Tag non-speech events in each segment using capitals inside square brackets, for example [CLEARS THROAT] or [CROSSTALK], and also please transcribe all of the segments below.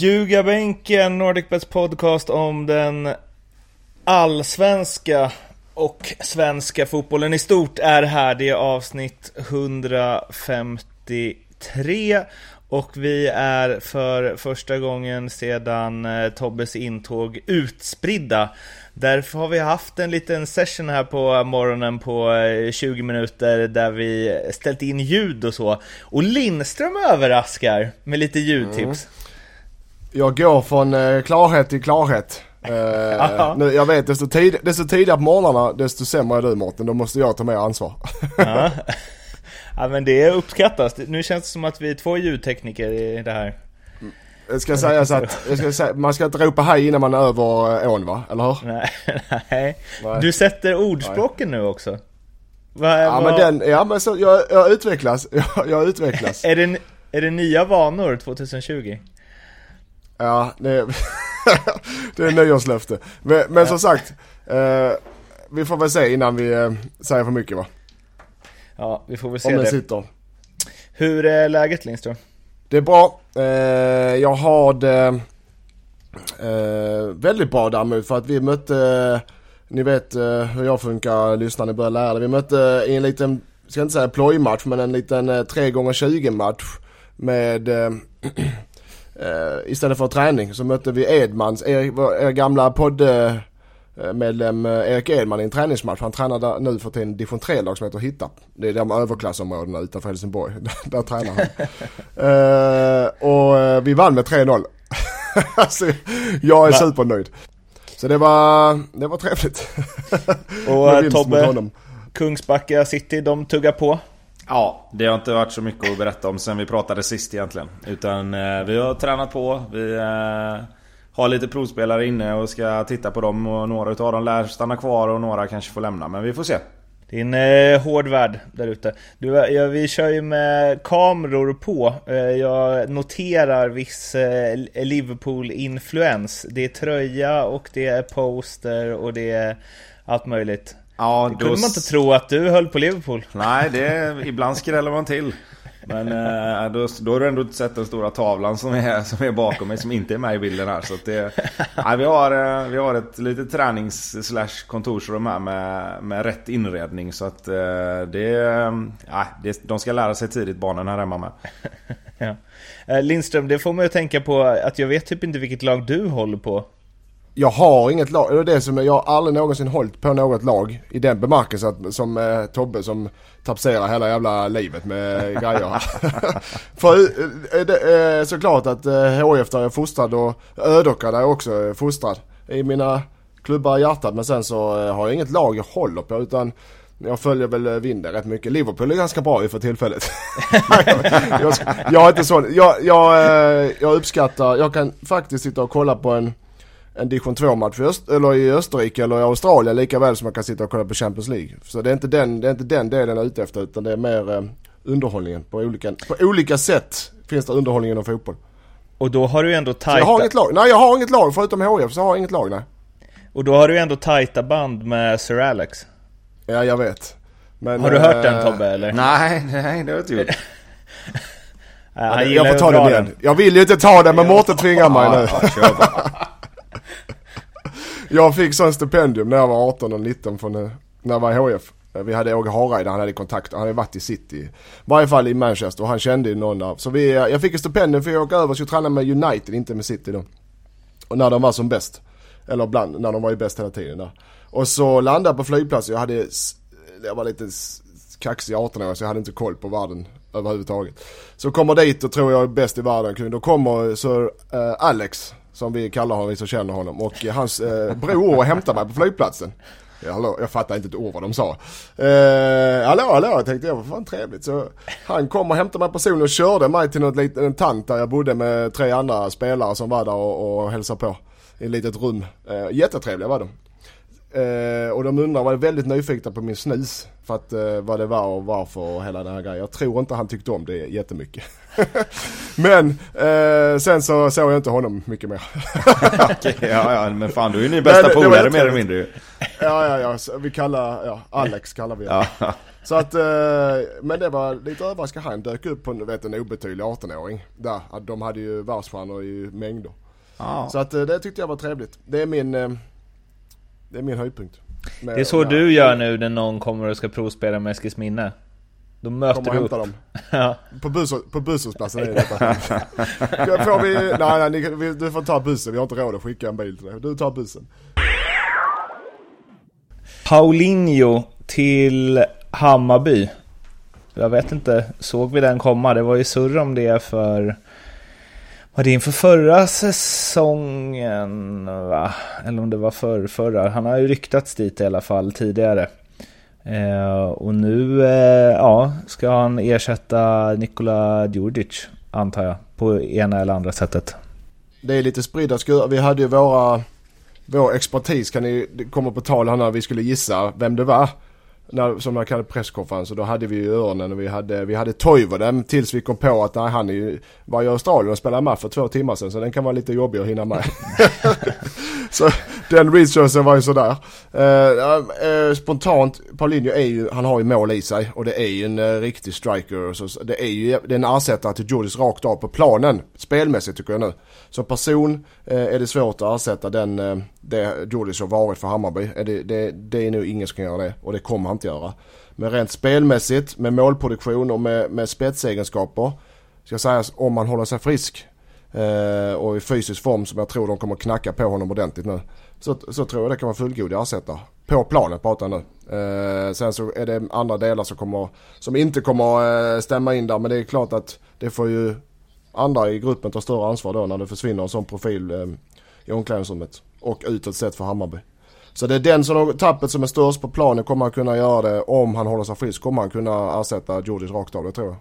Ljugarbänken, NordicBets podcast om den allsvenska och svenska fotbollen i stort är här. Det är avsnitt 153 och vi är för första gången sedan eh, Tobbes intåg utspridda. Därför har vi haft en liten session här på morgonen på eh, 20 minuter där vi ställt in ljud och så. Och Lindström överraskar med lite ljudtips. Mm. Jag går från eh, klarhet till klarhet. [LAUGHS] Uh, nu, jag vet, desto, tid, desto tidigare på morgnarna desto sämre är du Mårten. Då måste jag ta mer ansvar. ja. [LAUGHS] ja men det uppskattas. Nu känns det som att vi är två ljudtekniker i det här. Jag ska säga så att, ska säga, man ska inte ropa hej innan man är över ån va? Eller hur? Nej, [LAUGHS] nej. Du sätter ordspråken nej. nu också. Va, ja va... men den, ja men så, jag, jag utvecklas, jag, jag utvecklas. är, det, är det nya vanor 2020? Ja, det är, [LAUGHS] det är nyårslöfte. Men, men som sagt, eh, vi får väl se innan vi eh, säger för mycket va? Ja, vi får väl se Om det. sitter. Hur är läget Lindström? Det är bra. Eh, jag har det eh, väldigt bra däremot för att vi mötte, ni vet eh, hur jag funkar, lyssnarna börjar lära det. Vi mötte i en liten, ska inte säga plojmatch, men en liten eh, 3x20 match med [CLEARS THROAT] Uh, istället för träning så mötte vi Edmans, er, er gamla poddmedlem uh, Erik Edman i en träningsmatch. Han tränar nu för tiden division 3-lag som heter Hitta. Det är de överklassområdena utanför Helsingborg. [LAUGHS] där, tränar han. uh, och vi vann med 3-0. [LAUGHS] alltså, jag är Va? supernöjd. Så det var, det var trevligt. och [LAUGHS] Tobbe, Kungsbacka City, de tuggar på. Ja, det har inte varit så mycket att berätta om sen vi pratade sist egentligen. Utan eh, vi har tränat på. Vi eh, har lite provspelare inne och ska titta på dem. Och några utav dem lär stanna kvar och några kanske får lämna. Men vi får se. Det är en eh, hård värld där ute. ja, vi kör ju med kameror på. Eh, jag noterar viss eh, Liverpool-influens. Det är tröja och det är poster och det är allt möjligt. Ja, det kunde då... man inte tro att du höll på Liverpool. Nej, det, ibland skräller man till. Men eh, då, då har du ändå sett den stora tavlan som är, som är bakom mig som inte är med i bilden här. Så det, nej, vi, har, eh, vi har ett litet tränings slash kontorsrum här med, med rätt inredning. Så att eh, det, nej, det, de ska lära sig tidigt barnen här hemma med. [LAUGHS] ja. Lindström, det får mig att tänka på att jag vet typ inte vilket lag du håller på jag har inget lag, det är det som jag har aldrig någonsin hållit på något lag i den bemärkelsen som eh, Tobbe som tapserar hela jävla livet med [LAUGHS] grejer. [LAUGHS] För eh, det, eh, såklart att eh, HIF där jag fostrad och Ödåkra där jag också fostrad i mina klubbar i hjärtat men sen så eh, har jag inget lag jag håller på utan jag följer väl eh, vinden rätt mycket. Liverpool är ganska bra ju för tillfället. [LAUGHS] jag, jag, är inte sån. Jag, jag, eh, jag uppskattar, jag kan faktiskt sitta och kolla på en en division 2-match i, eller i Österrike eller i Australien lika väl som man kan sitta och kolla på Champions League. Så det är inte den, det är inte den delen jag är ute efter utan det är mer eh, underhållningen på olika, på olika sätt finns det underhållning inom fotboll. Och då har du ändå tajta... jag har inget lag. Nej jag har inget lag förutom HF så har jag inget lag nej. Och då har du ändå tajta band med Sir Alex. Ja jag vet. Men, har du hört den Tobbe eller? Nej, nej det har jag inte gjort. [LAUGHS] ja, jag får ta den igen. Jag vill ju inte ta den men Mårten tvingar mig nu jag fick sån stipendium när jag var 18 och 19 från, eh, när jag var i HF. Eh, vi hade Åge Hareide, han hade kontakt, han hade varit i city. I varje fall i Manchester och han kände ju någon av. Så vi, eh, jag fick ett stipendium för att åka över och skulle träna med United, inte med city då. Och när de var som bäst. Eller bland, när de var ju bäst hela tiden där. Och så landade jag på flygplatsen, jag hade, jag var lite kaxig 18 år så jag hade inte koll på världen överhuvudtaget. Så kommer dit och tror jag är bäst i världen. Då kommer så uh, Alex, som vi kallar honom, vi som känner honom. Och eh, hans eh, bror hämtade mig på flygplatsen. Ja, hallå, jag fattar inte ett ord vad de sa. Eh, hallå, hallå, tänkte jag, vad fan trevligt. Så han kom och hämtade mig personligen och körde mig till något litet, en tant där jag bodde med tre andra spelare som var där och, och hälsade på. I ett litet rum. Eh, jättetrevliga var de. Eh, och de undrar, var väldigt nyfikna på min snus. För att eh, vad det var och varför och hela den här grejen. Jag tror inte han tyckte om det jättemycket. [LAUGHS] men eh, sen så såg jag inte honom mycket mer. [LAUGHS] okay, ja, ja, men fan du är ju ni bästa polare mer eller mindre ju. ja, ja, ja. vi kallar, ja, Alex kallar vi honom. ja. Så att, eh, men det var lite överraskande. Han dök upp på vet, en obetydlig 18-åring. Där, de hade ju världsstjärnor i mängder. Ja. Så att eh, det tyckte jag var trevligt. Det är min, eh, det är min höjdpunkt. Med- Det är så du gör nu när någon kommer och ska provspela med Eskilsminne. Då möter och du upp. dem. [LAUGHS] Ja. På, buss, på busshållplatsen är det detta. får vi, nej, nej ni, vi, du får ta bussen. Vi har inte råd att skicka en bil till dig. Du tar bussen. Paulinho till Hammarby. Jag vet inte, såg vi den komma? Det var ju surr om det för... Var det inför förra säsongen? Va? Eller om det var för förra. Han har ju ryktats dit i alla fall tidigare. Eh, och nu eh, ja, ska han ersätta Nikola Djurdjic, antar jag. På ena eller andra sättet. Det är lite spridda skurar. Vi hade ju våra, vår expertis kan ni, komma på tal här när vi skulle gissa vem det var. När, som man kallade presskonferens och då hade vi ju Örnen och vi hade, vi hade Toivonen tills vi kom på att nej, han är ju, var i Australien och spelade match för två timmar sedan så den kan vara lite jobbig att hinna med. [LAUGHS] [LAUGHS] så den researchen var ju sådär. Eh, eh, spontant, Paulinho är ju, han har ju mål i sig och det är ju en eh, riktig striker. Så det är ju det är en ersättare till Jordis rakt av på planen. Spelmässigt tycker jag nu. Som person eh, är det svårt att ersätta den, eh, det Jordis har varit för Hammarby. Eh, Det, det, det är nog ingen som kan göra det och det kommer han inte göra. Men rent spelmässigt med målproduktion och med, med spetsegenskaper. Ska sägas om man håller sig frisk. Eh, och i fysisk form som jag tror de kommer knacka på honom ordentligt nu. Så, så tror jag det kan vara fullgod ersättare. På planet pratar jag nu. Eh, sen så är det andra delar som, kommer, som inte kommer eh, stämma in där. Men det är klart att det får ju andra i gruppen ta större ansvar då när det försvinner en sån profil eh, i omklädningsrummet. Och utåt sett för Hammarby. Så det är den som har tappet som är störst på planen kommer han kunna göra det. Om han håller sig frisk kommer han kunna ersätta Djurdjic rakt av, det tror jag.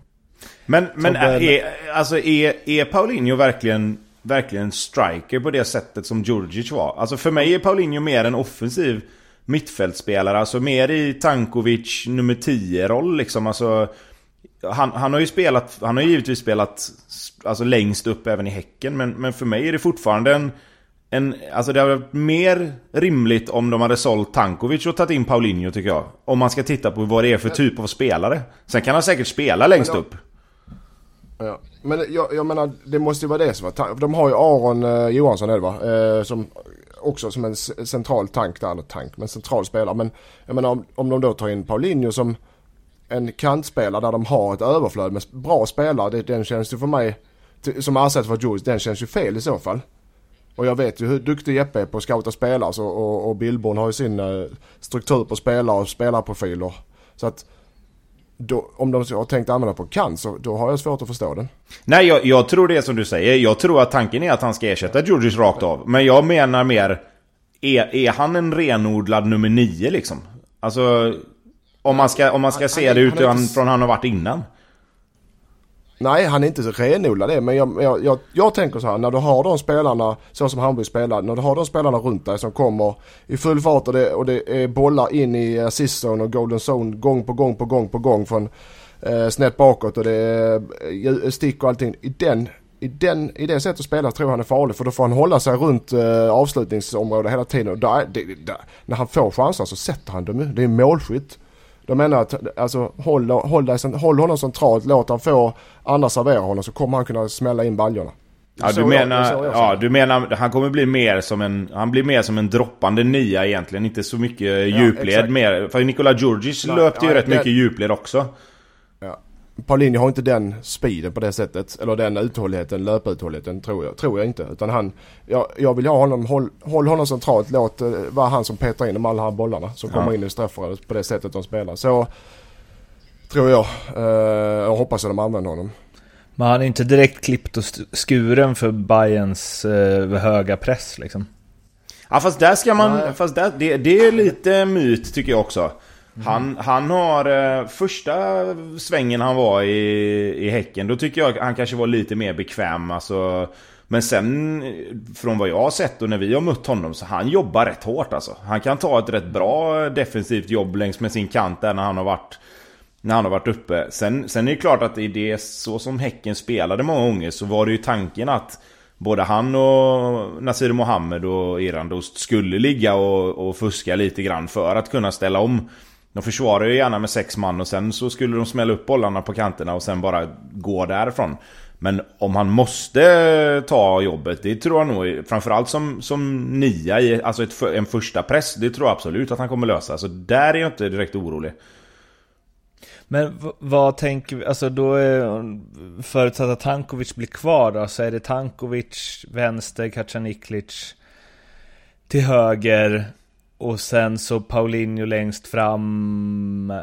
Men, men är, alltså är, är Paulinho verkligen, verkligen striker på det sättet som Djurdjic var? Alltså för mig är Paulinho mer en offensiv mittfältspelare. Alltså mer i Tankovic nummer 10-roll liksom. Alltså, han, han har ju spelat, han har ju givetvis spelat alltså längst upp även i Häcken. Men, men för mig är det fortfarande en, en... Alltså det hade varit mer rimligt om de hade sålt Tankovic och tagit in Paulinho tycker jag. Om man ska titta på vad det är för typ av spelare. Sen kan han säkert spela längst upp. Ja. Men jag, jag menar det måste ju vara det som var De har ju Aron eh, Johansson är det va? Eh, som också som en central tank där, eller tank, men central spelare. Men jag menar om, om de då tar in Paulinho som en kantspelare där de har ett överflöd med bra spelare. Det, den känns ju för mig, som ersättare för Jules, den känns ju fel i så fall. Och jag vet ju hur duktig Jeppe är på att scouta spelare så, och, och Billborn har ju sin eh, struktur på spelare och spelarprofiler. Så att då, om de har tänkt använda på så då har jag svårt att förstå den. Nej, jag, jag tror det är som du säger. Jag tror att tanken är att han ska ersätta Djurdjic rakt av. Men jag menar mer... Är, är han en renodlad nummer nio liksom? Alltså... Om man ska, om man ska Han- se han- det utifrån han har varit innan. Nej, han är inte renodlad det. Men jag, jag, jag, jag tänker så här, när du har de spelarna, så som Hammarby spelar, när du har de spelarna runt dig som kommer i full fart och det, och det är bollar in i eh, assist zone och golden zone gång på gång på gång på gång från eh, snett bakåt och det är eh, stick och allting. I den, i, den, I det sättet att spela tror jag han är farlig för då får han hålla sig runt eh, avslutningsområdet hela tiden. Och där, det, där, när han får chanser så sätter han dem ju. Det är målskytt. De menar att alltså, håll, håll, dig, håll honom centralt, låt han få andra servera honom så kommer han kunna smälla in baljorna. Ja, du menar, jag ja, du menar han kommer bli mer som en... Han blir mer som en droppande nia egentligen. Inte så mycket djupled exakt. mer. För Nikola Djurdjic löpte ju nej, rätt det- mycket djupled också. Paulinho har inte den speeden på det sättet. Eller den uthålligheten, löputhålligheten tror jag, tror jag inte. Utan han, jag, jag vill ha honom, håll, håll honom centralt. Låt det vara han som petar in de alla här bollarna som Ja. kommer in i straffområdet på det sättet de spelar. Så tror jag. Eh, jag hoppas att de använder honom. Men han är inte direkt klippt och skuren för Bayerns eh, höga press liksom. Ja fast där ska man... Nej. Fast där, det, det är lite myt tycker jag också. Han, han har... eh, Första svängen han var i, i Häcken, då tycker jag han kanske var lite mer bekväm. Alltså, men sen från vad jag har sett och när vi har mött honom så han jobbar rätt hårt alltså. Han kan ta ett rätt bra defensivt jobb längs med sin kant där när han har varit när han har varit uppe. Sen, sen är det klart att i det så som Häcken spelade många gånger så var det ju tanken att både han och Nasir Mohammed och Irandost skulle ligga och, och fuska lite grann för att kunna ställa om de försvarar ju gärna med sex man och sen så skulle de smälla upp bollarna på kanterna och sen bara gå därifrån. Men om han måste ta jobbet, det tror jag nog, framförallt som, som nia i alltså ett, en första press, det tror jag absolut att han kommer lösa. Så där är jag inte direkt orolig. Men vad tänker vi, alltså då är förutsatt att Tankovic blir kvar då, så är det Tankovic vänster, Kacaniklic till höger och sen så Paulinho längst fram.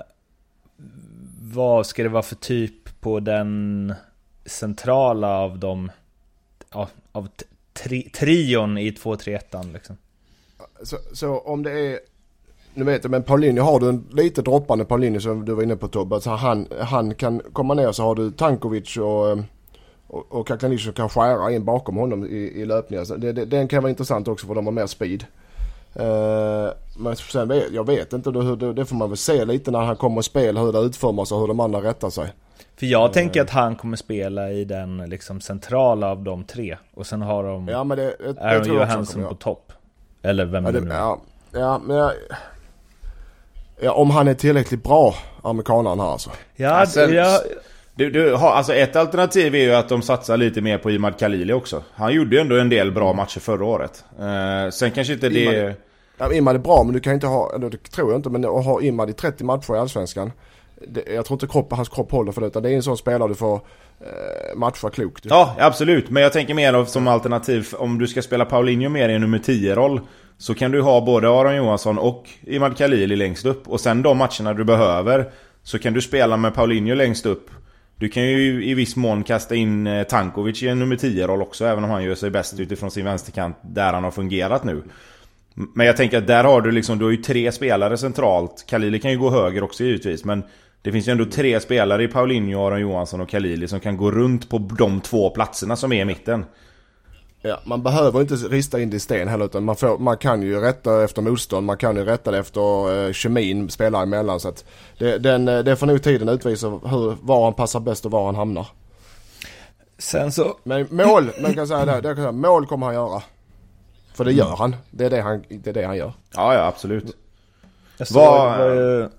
Vad ska det vara för typ på den centrala av de, ja, av tri, trion i 2-3-1 liksom? Så, så om det är nu vet jag, men Paulinho har du en lite droppande Paulinho som du var inne på Tobbe. Så han, han kan komma ner så har du Tankovic och, och, och Kaklanic som kan skära in bakom honom i, i löpningar. Så det, det, den kan vara intressant också för de har mer speed. Uh, men sen vet jag vet inte, hur det, det får man väl se lite när han kommer att spela hur det utformas och hur de andra rättar sig. För jag uh, tänker att han kommer spela i den liksom centrala av de tre. Och sen har de ja, men det, det, Aaron Johansson på topp. Eller vem ja, det nu är. Ja, ja men jag, Ja, om han är tillräckligt bra, amerikanaren här alltså. Ja, alltså, ja. Du, du har, alltså ett alternativ är ju att de satsar lite mer på Imad Khalili också. Han gjorde ju ändå en del bra matcher förra året. Uh, sen kanske inte det... Imad, ja, Imad är bra men du kan inte ha, det tror jag inte, men att ha Imad i 30 matcher i Allsvenskan. Det, jag tror inte kropp, hans kropp håller för det utan det är en sån spelare du får uh, matcha klokt. Ja, absolut. Men jag tänker mer som alternativ om du ska spela Paulinho mer i en nummer 10-roll. Så kan du ha både Aron Johansson och Imad Khalili längst upp. Och sen de matcherna du behöver så kan du spela med Paulinho längst upp. Du kan ju i viss mån kasta in eh, Tankovic i en nummer 10-roll också även om han gör sig bäst utifrån sin vänsterkant där han har fungerat nu. Men jag tänker att där har du liksom, du har ju tre spelare centralt. Khalili kan ju gå höger också givetvis men det finns ju ändå tre spelare i Paulinho, Aron Johansson och Khalili som kan gå runt på de två platserna som är i mitten. Ja, man behöver inte rista in det i sten heller utan man, får, man kan ju rätta efter motstånd, man kan ju rätta det efter eh, kemin spelare emellan. Så att det, den, eh, det får nog tiden utvisa hur, var han passar bäst och var han hamnar. Sen så... Men mål, man kan säga det, det kan säga, mål kommer han göra. För det gör mm. han. Det är det han, det är det han gör. Ja, ja absolut. Jag såg, var,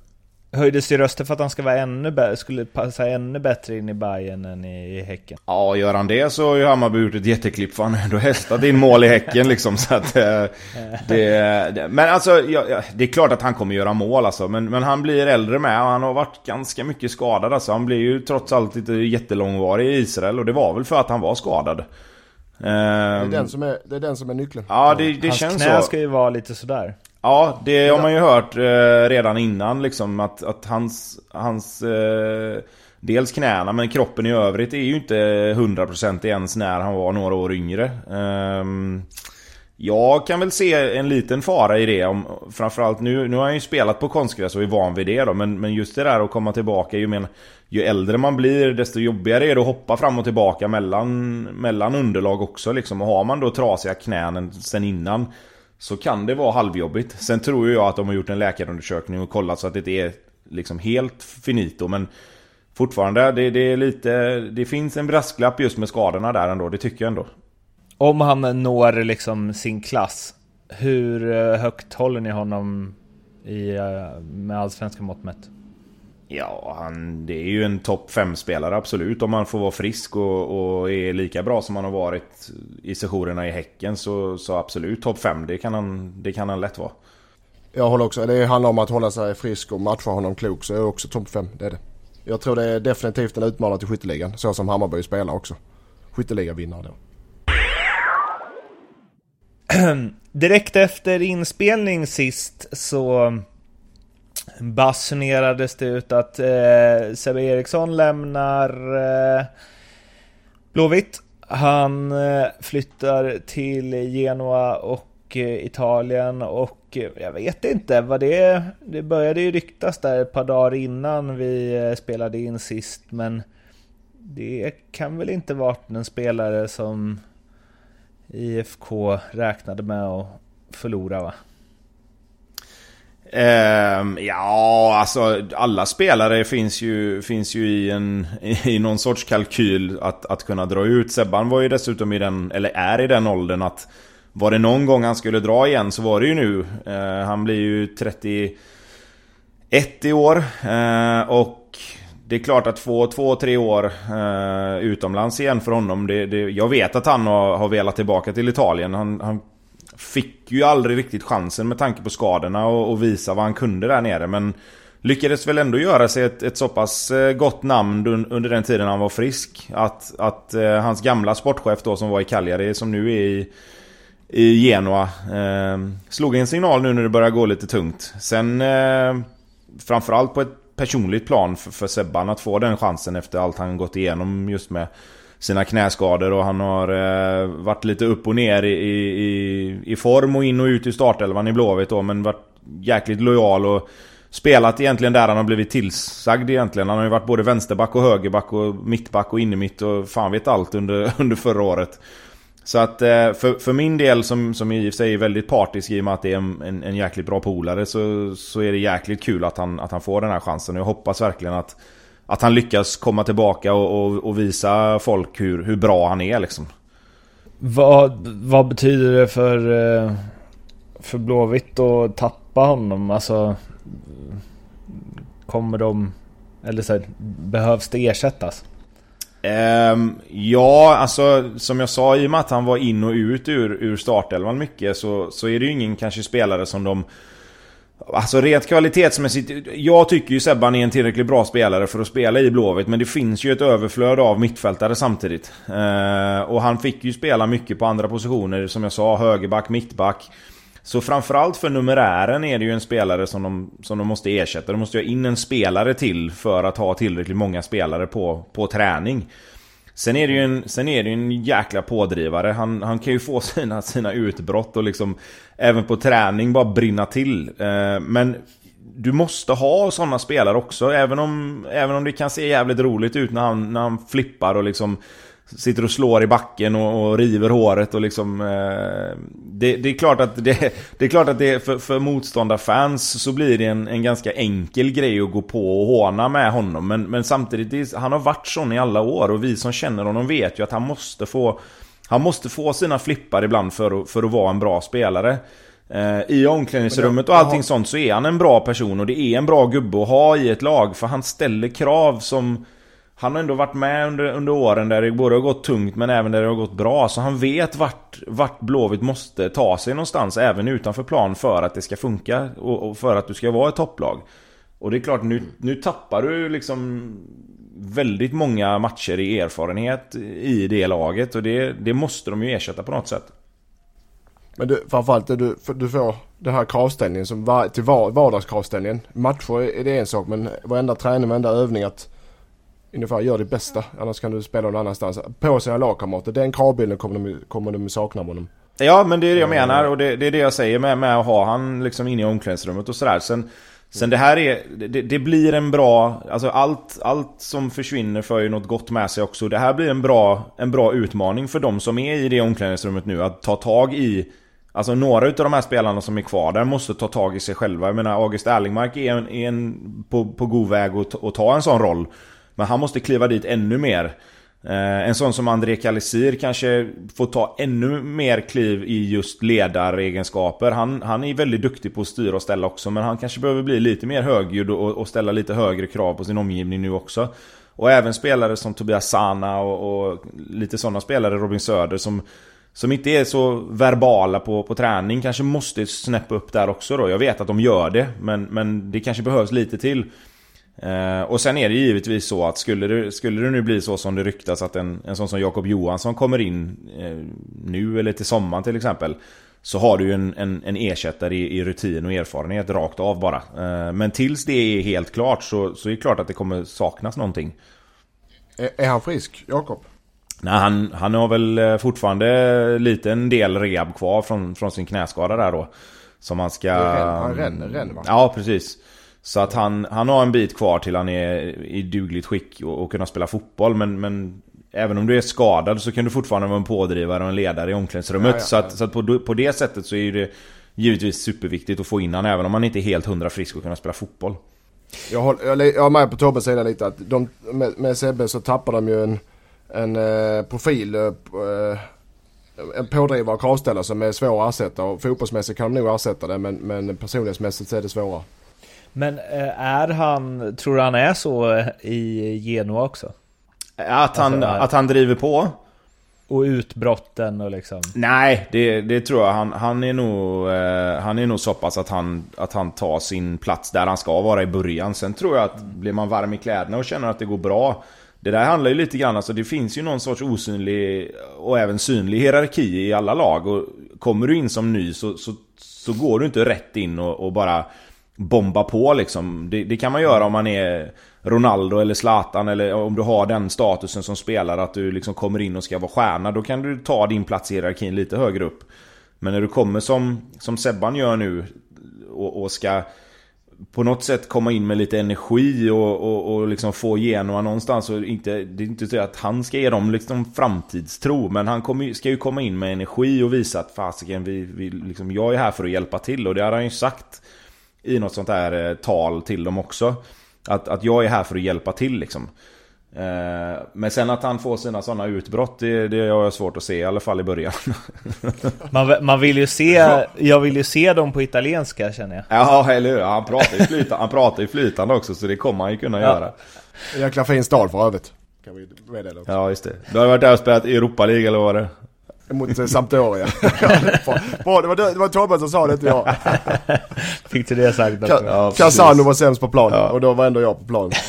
höjdes ju röster för att han ska vara ännu skulle passa ännu bättre in i Bayern än i, Häcken. Ja, gör han det så har ju Hammarby gjort ett jätteklipp för han har ändå hästat in mål i Häcken liksom. Så att, eh, det, det, men alltså, ja, det är klart att han kommer göra mål alltså. Men, men han blir äldre med och han har varit ganska mycket skadad alltså. Han blir ju trots allt inte jättelångvarig i Israel och det var väl för att han var skadad. Det är den som är, det är, den som är nyckeln. Ja, det, det Hans känns knä så. ska ju vara lite sådär. Ja, det har man ju hört eh, redan innan liksom att, att hans, hans eh, dels knäna men kroppen i övrigt är ju inte 100% ens när han var några år yngre. Eh, jag kan väl se en liten fara i det. Om, framförallt nu, nu har han ju spelat på konstgräs och är van vid det då. Men, men just det där att komma tillbaka. Ju, men, ju äldre man blir desto jobbigare är det att hoppa fram och tillbaka mellan, mellan underlag också. Liksom. Och har man då trasiga knän sen innan så kan det vara halvjobbigt. Sen tror jag att de har gjort en läkarundersökning och kollat så att det inte är liksom helt finito. Men fortfarande, det, det, är lite... Det finns en brasklapp just med skadorna där ändå, det tycker jag ändå. Om han når liksom sin klass, hur eh, högt håller ni honom i, eh, med allsvenska mått mätt? Ja, han, det är ju en topp 5-spelare absolut. Om han får vara frisk och, och, är lika bra som han har varit i sessionerna i Häcken så, så absolut topp 5. Det kan, han, det kan han lätt vara. Jag håller också, det handlar om att hålla sig frisk och matcha honom klok så jag är också topp 5. Det är det. Jag tror det är definitivt en utmanare till skytteligan. Så som Hammarby spelar också. Skytteligavinnare då. [CLEARS THROAT] Direkt efter inspelning sist så basunerades det ut att eh, Sebbe Eriksson lämnar eh, Blåvitt. Han eh, flyttar till Genoa och eh, Italien och eh, jag vet inte vad det Det började ju ryktas där ett par dagar innan vi eh, spelade in sist men det kan väl inte varit en spelare som IFK räknade med att förlora va? Eh, ja, alltså alla spelare finns ju, finns ju i, en, i någon sorts kalkyl att, att kunna dra ut. Sebban var ju dessutom i den, eller är i den åldern att var det någon gång han skulle dra igen så var det ju nu. Eh, han blir ju 31 i år. Eh, och det är klart att få två, tre år eh, utomlands igen för honom. Det, det, jag vet att han har, har velat tillbaka till Italien. Han, han fick ju aldrig riktigt chansen med tanke på skadorna och, och, visa vad han kunde där nere. Men lyckades väl ändå göra sig ett, ett så pass eh, gott namn under den tiden han var frisk. Att, att eh, hans gamla sportchef då som var i Cagliari, som nu är i, i Genoa, eh, slog en signal nu när det börjar gå lite tungt. Sen eh, framförallt på ett personligt plan för, för Sebban att få den chansen efter allt han gått igenom just med sina knäskador och han har eh, varit lite upp och ner i, i, i form och in och ut i startelvan i Blåvitt då men varit jäkligt lojal och spelat egentligen där han har blivit tillsagd egentligen. Han har ju varit både vänsterback och högerback och mittback och innermitt och fan vet allt under, [LAUGHS] under förra året. Så att eh, för, för min del som, som i och för sig är väldigt partisk i och med att det är en, en, en jäkligt bra polare så, så är det jäkligt kul att han, att han får den här chansen. Och jag hoppas verkligen att, att han lyckas komma tillbaka och, och, och visa folk hur, hur bra han är liksom. Vad, vad betyder det för, eh, för Blåvitt att tappa honom? Alltså Kommer de... Eller så här, behövs det ersättas? Um, ja, alltså som jag sa i och med att han var in och ut ur, ur startelvan mycket så, så är det ju ingen kanske spelare som de... Alltså rent kvalitetsmässigt, jag tycker ju Sebban är en tillräckligt bra spelare för att spela i Blåvitt men det finns ju ett överflöd av mittfältare samtidigt. eh, och han fick ju spela mycket på andra positioner som jag sa, högerback, mittback. Så framförallt för numerären är det ju en spelare som de, som de måste ersätta. De måste ha in en spelare till för att ha tillräckligt många spelare på, på träning. Sen är det ju en, sen är det en jäkla pådrivare. Han, han kan ju få [LAUGHS] sina, sina utbrott och liksom även på träning bara brinna till. Eh, men du måste ha sådana spelare också. Även om, även om det kan se jävligt roligt ut när han, när han flippar och liksom Sitter och slår i backen och, och river håret och liksom... Eh, det, det, är klart att det, det är klart att det för, för motståndarfans så blir det en, en ganska enkel grej att gå på och håna med honom. Men, men samtidigt, han har varit sån i alla år och vi som känner honom vet ju att han måste få... Han måste få sina flippar ibland för att, för att vara en bra spelare. Eh, I omklädningsrummet och allting sånt så är han en bra person och det är en bra gubbe att ha i ett lag för han ställer krav som han har ändå varit med under, under åren där det både har gått tungt men även där det har gått bra. Så han vet vart, vart Blåvitt måste ta sig någonstans även utanför plan för att det ska funka och, och för att du ska vara ett topplag. Och det är klart, nu, nu tappar du liksom väldigt många matcher i erfarenhet i det laget och det, det måste de ju ersätta på något sätt. Men du, framförallt du, du får den här kravställningen som var, till vardagskravställningen. Matcher är det en sak men varenda träning, varenda övning att ungefär gör det bästa. Annars kan du spela någon annanstans. På sina lagkamrater. Den kravbilden kommer de, kommer de sakna med honom. Ja men det är det jag menar och det, det är det jag säger med, med att ha han liksom inne i omklädningsrummet och sådär. Sen, sen det här är, det, det, blir en bra, alltså allt, allt som försvinner för ju något gott med sig också. Det här blir en bra, en bra utmaning för de som är i det omklädningsrummet nu. Att ta tag i Alltså några utav de här spelarna som är kvar där måste ta tag i sig själva. Jag menar August Erlingmark är, en, är en, på, på god väg att, att ta en sån roll. Men han måste kliva dit ännu mer. Eh, en sån som André Kalisir kanske får ta ännu mer kliv i just ledaregenskaper. Han, han är väldigt duktig på att styra och ställa också men han kanske behöver bli lite mer högljudd och, och ställa lite högre krav på sin omgivning nu också. Och även spelare som Tobias Sana och, och lite sådana spelare, Robin Söder som som inte är så verbala på, på träning kanske måste snäppa upp där också då. Jag vet att de gör det men, men det kanske behövs lite till. Eh, och sen är det givetvis så att skulle det, skulle det nu bli så som det ryktas att en, en sån som Jakob Johansson kommer in eh, nu eller till sommaren till exempel. Så har du ju en, en, en ersättare i, i, rutin och erfarenhet rakt av bara. Eh, men tills det är helt klart så, så är det klart att det kommer saknas någonting. Är, är han frisk, Jakob? Nej, han, han har väl eh, fortfarande lite en del rehab kvar från, från sin knäskada där då. Som han ska... Han ränner, ränner va? Ja, precis. Så att han, han har en bit kvar till han är i dugligt skick och, och kunna spela fotboll. Men, men även om du är skadad så kan du fortfarande vara en pådrivare och en ledare i omklädningsrummet. Ja, ja, så att, så att på, på det sättet så är det givetvis superviktigt att få in han även om han inte är helt hundra frisk och kunna spela fotboll. Jag, håller, jag, jag är med på Tobbes sida lite att de, med, med Sebbe så tappar de ju en, en eh, profil. Eh, en pådrivare och kravställare som är svår att ersätta och fotbollsmässigt kan de nog ersätta det men, men personlighetsmässigt så är det svårare. Men eh, är han, tror du han är så i Genoa också? Att han, Alltså, att han driver på? Och utbrotten och liksom... Nej, det, det tror jag. Han, han, är nog, eh, han är nog så pass att han, att han tar sin plats där han ska vara i början. Sen tror jag att blir man varm i kläderna och känner att det går bra. Det där handlar ju lite grann, alltså det finns ju någon sorts osynlig och även synlig hierarki i alla lag. Och kommer du in som ny så, så, så går du inte rätt in och, och bara bomba på liksom. Det, det, kan man göra om man är Ronaldo eller Zlatan eller om du har den statusen som spelare att du liksom kommer in och ska vara stjärna. Då kan du ta din plats i hierarkin lite högre upp. Men när du kommer som, som Sebban gör nu och, och ska på något sätt komma in med lite energi och, och, och liksom få Genoa någonstans. Och inte, det är inte så att han ska ge dem liksom framtidstro. Men han kommer, ska ju komma in med energi och visa att fasiken, vi, vi, liksom, jag är här för att hjälpa till. Och det har han ju sagt i något sånt här eh, tal till dem också. Att, att jag är här för att hjälpa till liksom. Eh, men sen att han får sina sådana utbrott, det, det har jag svårt att se, i alla fall i början. [LAUGHS] man, man vill ju se, jag vill ju se dem på italienska känner jag. Ja, eller hur? Han pratar ju flytande, han pratar ju flytande också, så det kommer han ju kunna ja. göra. Jäkla fin stad för övrigt. Kan vi meddela också. Ja, just det. Du har varit där och spelat i Europa League eller vad var det? Mot eh, Sampdoria. [LAUGHS] Bra, det var, det var Tobbe som sa det, inte jag. [LAUGHS] Fick du det sagt. Ka ja, Casano var sämst på plan ja. och då var ändå jag på plan. [LAUGHS]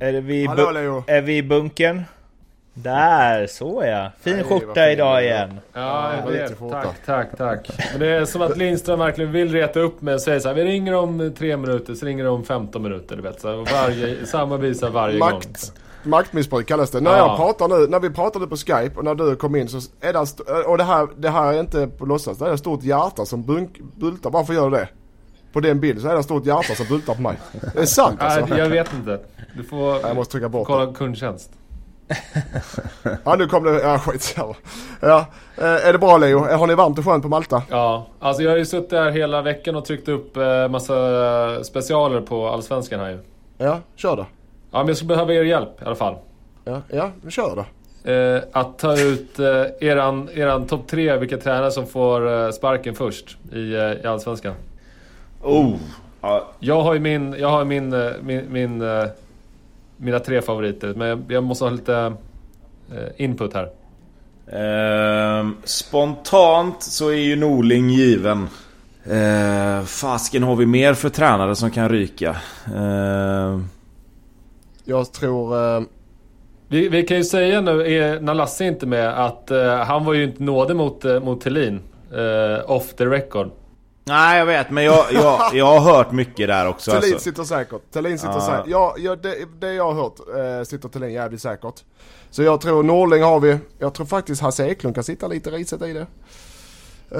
Är vi, Hallå, Leo. är vi i bunkern? Där, så ja. Fin Nej, skjorta idag igen. Ja, jag vet. Tack, tack, tack. Men det är som att Lindström verkligen vill reta upp mig och säga så här, Vi ringer om tre minuter, så ringer det om 15 minuter. Du vet, så varje, samma visa varje Makt. gång. Maktmissbruk kallas det. När ja. jag pratar nu, när vi pratade på Skype och när du kom in så är det, och det här, det här är inte på låtsas, det är ett stort hjärta som bunk, bultar. Varför gör du det? På den bilden så är det ett stort hjärta som bultar på mig. Det är sant alltså. Nej, jag vet inte. Du får jag måste trycka bort kolla det. kundtjänst. [LAUGHS] ja nu kom det, ja skit Ja, eh, är det bra Leo? Har ni varmt och skönt på Malta? Ja, alltså jag har ju suttit där hela veckan och tryckt upp eh, massa specialer på Allsvenskan här ju. Ja, kör då. Ja, men jag skulle behöva er hjälp i alla fall. Ja, ja kör då. Eh, att ta ut eh, eran, eran topp tre, vilka tränare som får eh, sparken först i, eh, i Allsvenskan. Oh! Ja. Jag har ju min, jag har min, eh, min, min eh, mina tre favoriter. Men jag måste ha lite input här. Eh, spontant så är ju Norling given. Eh, fasken har vi mer för tränare som kan ryka? Jag tror... Eh... Vi, vi, kan ju säga nu, är, när Lasse är inte med, att eh, han var ju inte nådig mot, eh, mot Thelin. Eh, off the record. Nej jag vet men jag, jag, [LAUGHS] jag har hört mycket där också Thelin alltså. sitter säkert. Thelin sitter ah. säkert. Ja, ja det, det jag har hört eh, sitter Thelin jävligt säkert. Så jag tror Norling har vi. Jag tror faktiskt Hasse Eklund kan sitta lite risigt i det.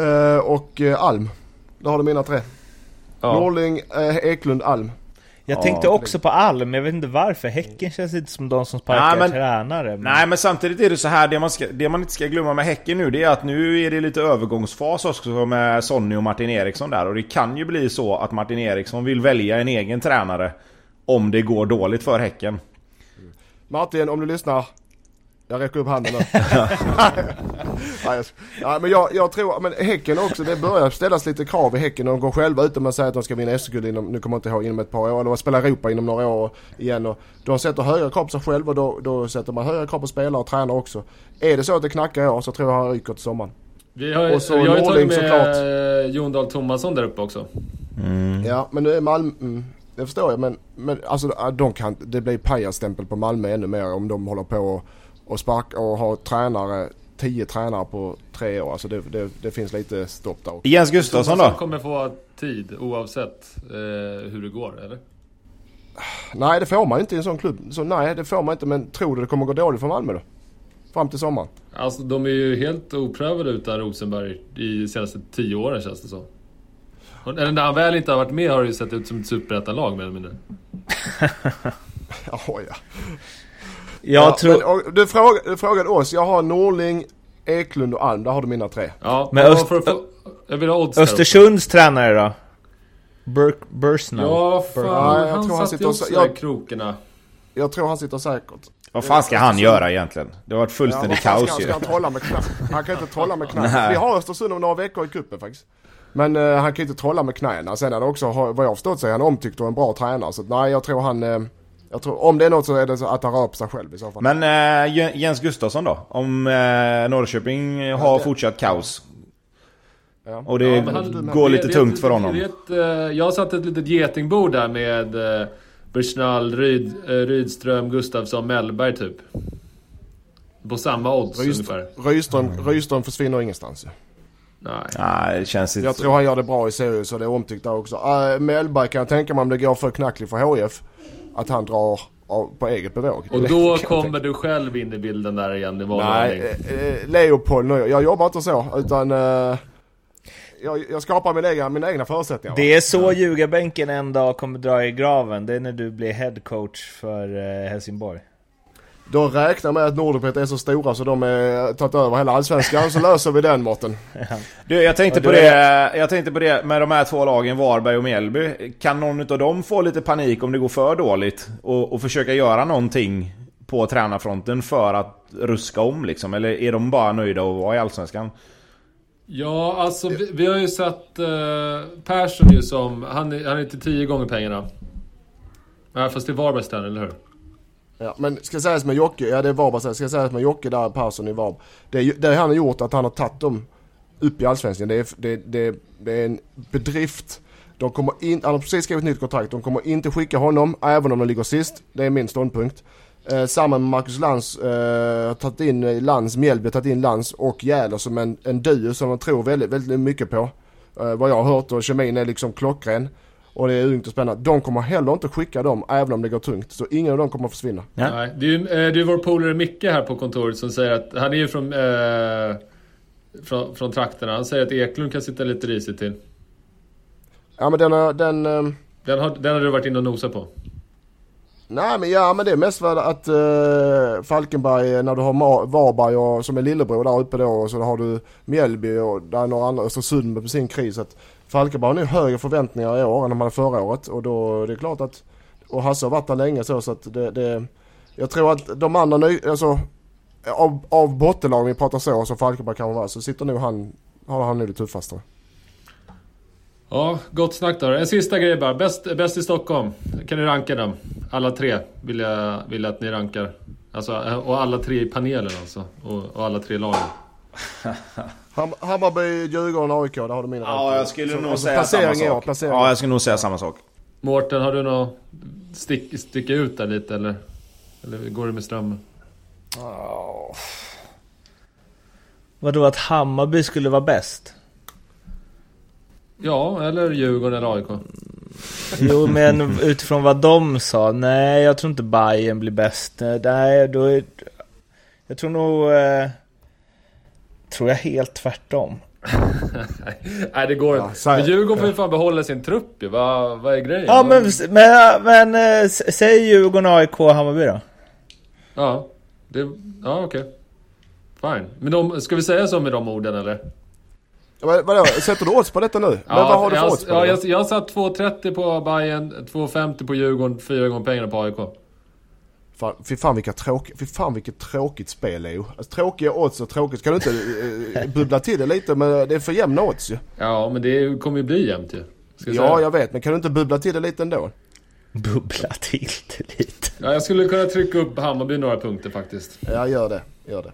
Eh, och eh, Alm. Då har du mina tre. Ja. Norling, eh, Eklund, Alm. Jag ja, tänkte också på Alm, jag vet inte varför. Häcken känns inte som de som sparkar nej, men, tränare. Men... Nej men samtidigt är det så här, det man, ska, det man inte ska glömma med Häcken nu det är att nu är det lite övergångsfas också med Sonny och Martin Eriksson där. Och det kan ju bli så att Martin Eriksson vill välja en egen tränare. Om det går dåligt för Häcken. Martin, om du lyssnar. Jag räcker upp handen nu. [LAUGHS] [LAUGHS] ja, men jag, jag, tror, men Häcken också, det börjar ställas lite krav i Häcken. De går själva ut och säger att de ska vinna SM-guld inom, nu kommer jag inte ihåg, inom ett par år. De spelar Europa inom några år igen. Och de sätter höga krav på sig själva och då, då sätter man höga krav på spelare och tränare också. Är det så att det knackar i år så tror jag han ryker till sommaren. Vi har, och så vi har ju tagit med såklart. Jon Dahl Tomasson där uppe också. Mm. Ja, men nu är Malmö... Mm, det förstår jag men, men alltså de kan, det blir pajasstämpel på Malmö ännu mer om de håller på och och, spark, och ha tränare, tio tränare på tre år. Alltså det, det, det finns lite stopp där också. Jens Gustafsson då? kommer få tid oavsett eh, hur det går, eller? Nej, det får man inte i en sån klubb. Så, nej, det får man inte. Men tror du det kommer gå dåligt för Malmö då? Fram till sommaren? Alltså de är ju helt oprövade utan Rosenberg i de senaste tio åren känns det så. Eller när han väl inte har varit med har det ju sett ut som ett superettan-lag mer eller mindre. oh, [LAUGHS] [LAUGHS] ja. Jag ja, tror... Men, du, frågade, du frågade oss. Jag har Norling, Eklund och Alm. Där har du mina tre. Ja, men Öst... för, för, jag vill ha odds Östersunds tränare då? Burk, Bursnow? Ja, fan. Ja, jag han tror han sitter också jag, i krokarna. Jag tror han sitter säkert. Vad fan ska han göra egentligen? Det har varit fullständigt ja, kaos ju. Ska han, trolla med han kan inte trolla med knapp. Vi har Östersund om några veckor i kuppen faktiskt. Men uh, han kan ju inte trolla med knäna. Sen är det också, vad jag har förstått så är han omtyckt och en bra tränare. Så nej, jag tror han... Uh, jag tror, om det är något så är det så att han rör på sig själv i så fall. Men uh, Jens Gustafsson då? Om uh, Norrköping har det... fortsatt kaos? Ja. Och det ja, han, går lite vet, tungt för honom. Vet, jag har satt ett litet getingbord där med uh, Bushnall, Ryd, Rydström, Gustafsson, Mellberg typ. På samma odds Ryst, ungefär. Rydström, Rydström försvinner ingenstans Nej. Nej, det känns inte Jag tror han gör det bra i Sirius så det är omtyckt där också. Uh, Mellberg kan jag tänka mig om det går för knackligt för HF. Att han drar på eget bevåg. Och då kommer du själv in i bilden där igen i Nej, eh, Leopold nu. Jag jobbar inte så utan eh, jag, jag, skapar min egna, mina egna förutsättningar. Det är så ljugarbänken en dag kommer dra i graven. Det är när du blir headcoach för eh, Helsingborg. Då räknar med att Nordicbet är så stora så de är tagit över hela allsvenskan så löser vi den måtten. [LAUGHS] Du, jag tänkte, på det, jag tänkte på det med de här två lagen, Varberg och Mjällby. Kan någon av dem få lite panik om det går för dåligt? Och, och försöka göra någonting på tränarfronten för att ruska om liksom? Eller är de bara nöjda att vara i allsvenskan? Ja, alltså vi, vi har ju sett eh, Persson ju som... Han, han är till tio gånger pengarna. Ja, fast det är Varbergs tränare, eller hur? Ja, men ska sägas med Jocke, ja det är Varberg, säger, ska sägas med Jocke där, Persson i Varberg. Det, det han har gjort att han har tagit dem upp i Allsvenskan, det är, det, det, det är en bedrift. De kommer in, han har precis skrivit nytt kontrakt, de kommer inte skicka honom även om de ligger sist. Det är min ståndpunkt. Eh, samma med Marcus Lantz, eh, tagit in eh, Lantz, Mjällby tagit in Lantz och Jäder som en, en duo som man tror väldigt, väldigt mycket på. Eh, vad jag har hört och kemin är liksom klockren. Och det är ungt och spännande. De kommer heller inte skicka dem även om det går tungt. Så ingen av dem kommer att försvinna. Ja. Nej, det är ju eh, det är vår polare Micke här på kontoret som säger att han är ju från, eh, från, från trakterna. Han säger att Eklund kan sitta lite risigt till. Ja men den har... Den, eh, den, har, den har du varit inne och nosat på? Nej men ja men det är mest för att uh, Falkenberg, när du har Varberg och, som är lillebror där uppe då och så har du Mjällby och där är några andra, Östersund med sin kris. Att Falkenberg har nu högre förväntningar i år än de hade förra året och då det är klart att och Hasse har varit där länge så, så att det, det jag tror att de andra ny, alltså av, av bottenlagen vi pratar så som Falkenberg kan vara så sitter nog han, har han nu det tuffaste. Ja, gott snack där. En sista grej bara. Bäst, bäst i Stockholm. Kan ni ranka dem? Alla tre vill jag, vill att ni rankar. Alltså, och alla tre i panelen alltså. Och, och alla tre lagen. Ham Hammarby, Djurgården, AIK. Där har du mina Ja, jag skulle nog alltså, säga samma sak. Placering. Ja, jag skulle nog säga samma sak. Mårten, har du något stick, sticka ut där lite eller? Eller går det med strömmen? Oh. Vadå att Hammarby skulle vara bäst? Ja, eller Djurgården eller AIK. Jo, men utifrån vad de sa. Nej, jag tror inte Bayern blir bäst. Nej, då är... Jag tror nog... Eh, tror jag helt tvärtom. [LAUGHS] Nej det går inte. Ja, men Djurgården får ju fan behålla sin trupp ju. Vad, vad är grejen? Ja men, men, men äh, säg Djurgården, AIK, Hammarby då. Ja, det, ja okej. Okay. Fine. Men de, ska vi säga så med de orden eller? Vad, vadå, sätter du odds på detta nu? [LAUGHS] Men ja, vad har du för jag, odds på ja, jag, jag satt 2,30 på Bayern, 2,50 på Djurgården, 4 gånger pengarna på AIK. Fan, fy fan, vilka tråk, fy fan vilket tråkigt spel Leo. Alltså, tråkiga odds och tråkigt. Kan du inte eh, bubbla till det lite? Men det är för jämna odds ju. Ja, men det kommer ju bli jämnt ju. Ja, säga. jag vet. Men kan du inte bubbla till det lite ändå? Bubbla till det lite? Ja, jag skulle kunna trycka upp Hammarby några punkter faktiskt. Ja, gör det. Gör det.